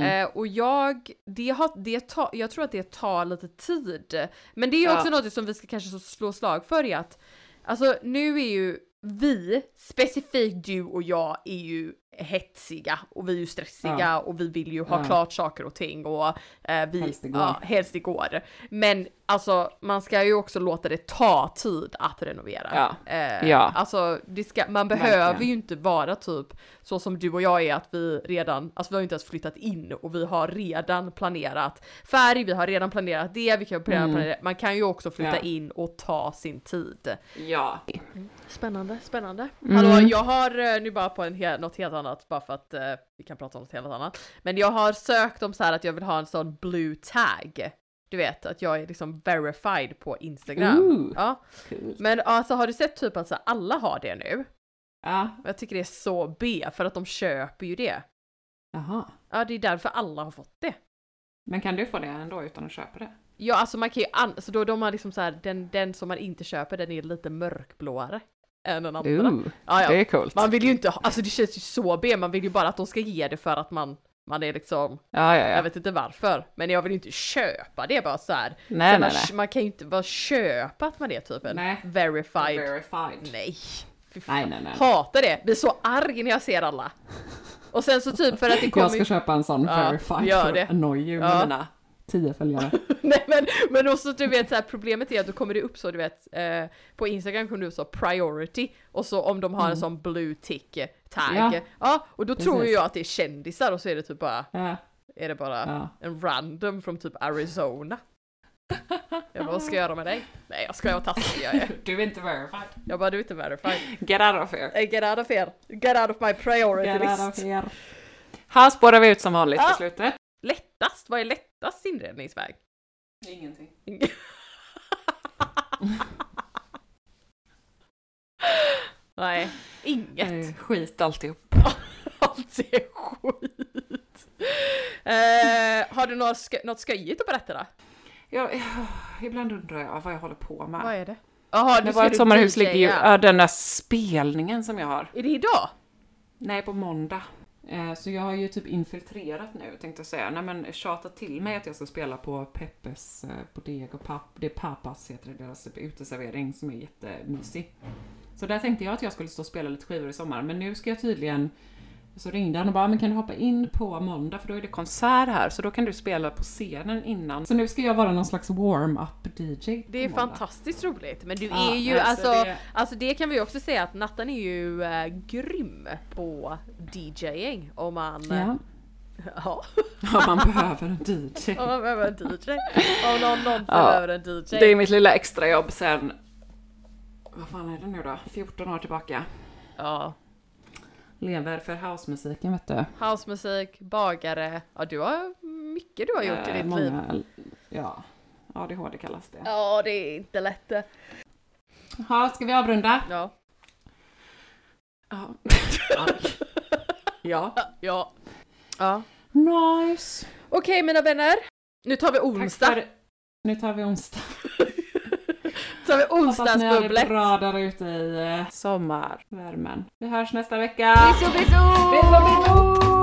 Eh, och jag, det har, det tar, jag tror att det tar lite tid. Men det är ju Ja. också något som vi ska kanske slå slag för i att, alltså nu är ju vi, specifikt du och jag, är ju hetsiga och vi är ju stressiga Ja. och vi vill ju ha Ja. klart saker och ting och eh, vi, Helst igår. Ja, helst igår. Men alltså man ska ju också låta det ta tid att renovera. Ja. Eh, Ja. Alltså det ska, man behöver Verkligen. ju inte vara typ så som du och jag är att vi redan, alltså vi har ju inte ens flyttat in och vi har redan planerat färg, vi har redan planerat det, vi kan planera, planera. Man kan ju också flytta Ja. in och ta sin tid. Ja. Spännande, spännande. Mm. Hallå, jag har eh, nu bara på en hel, något helt annat, bara för att eh, vi kan prata om något helt annat. Men jag har sökt om så här att jag vill ha en sån blue tag. Du vet, att jag är liksom verified på Instagram. Ooh. Ja. Kul. Men alltså har du sett typ att så här, alla har det nu? Ja. Jag tycker det är så B, för att de köper ju det. Jaha. Ja, det är därför alla har fått det. Men kan du få det ändå utan att köpa det? Ja, alltså man kan ju, an- så då de har liksom så här, den, den som man inte köper den är lite mörkblåare än den andra. Ooh, Ja, ja. det är coolt. Man vill ju inte, alltså det känns ju så B, man vill ju bara att de ska ge det för att man, man är liksom, Ja, ja, jag ja. vet inte varför, men jag vill ju inte köpa det bara så här. Nej, så man, nej, nej. man kan ju inte bara köpa att man är typ en Nej. verified. Verified. Nej. Nej, nej, nej. Hatar det, blir så arg när jag ser alla. Och sen så typ för att det kommer Jag ska köpa en sån Ja, verified gör för det. att annoy you Ja. Tio följare. Nej men, men också du vet så här, problemet är att då kommer det upp så du vet eh, på Instagram kommer upp så priority och så om de har en sån blue tick eh, tag. Ja, Mm. Ja. och då Precis. tror jag att det är kändisar och så är det typ bara, Ja, är det bara ja. en random från typ Arizona. Jag bara, vad ska jag göra med dig? Nej jag ska vad taskig jag är. Du är inte verified. Jag bara, du är inte verified. Get out of here. Hey, get out of here. Get out of my priority Get out of list. here. Här spårar vi ut som vanligt Ah. på slutet. Lättast? Vad är lättast inredningsväg? Ingenting. Nej, inget. Eh, Skit alltihop. Allt är skit. Eh, har du något, skö- något sköjigt att berätta då? Ja, ja, ibland undrar jag vad jag håller på med. Vad är det? Jaha, det var ett sommarhus ligger ju, ja, den där spelningen som jag har. Är det idag? Nej, på måndag. Eh, så jag har ju typ infiltrerat nu tänkte jag säga. Nej men tjatat till mig att jag ska spela på Peppes eh, Bodega och Pap, det är Papas heter det, deras typ uteservering som är jättemysig. Så där tänkte jag att jag skulle stå och spela lite skivor i sommar, men nu ska jag tydligen så ringde han och bara, men kan du hoppa in på måndag för då är det konsert här, så då kan du spela på scenen innan. Så nu ska jag vara någon slags warm-up DJ. Det är måndag. fantastiskt roligt, men du Ja, är ju nej, så alltså, det- alltså det kan vi också säga att Nattan är ju äh, grym på DJing om man... Ja, ja. ja man behöver en DJ. om man behöver en DJ. Om någon någonsin Ja, behöver en DJ. Det är mitt lilla extrajobb sen, vad fan är det nu då? 14 år tillbaka. Ja. Lever för housemusiken vet du. Housemusik, bagare, ja du har mycket du har gjort i Eh, ditt liv. många, Ja, ADHD kallas det. Ja, det är inte lätt. Ja, ska vi avrunda? Ja. Ja. ja. Ja. Ja. Nice. Okej mina vänner. Nu tar vi onsdag. Nu tar vi onsdag. tar vi Hoppas ni har det onsdagsbubblet. bra där ute i eh, sommarvärmen. Vi hörs nästa vecka. Bisu bisu! Bisu, bisu!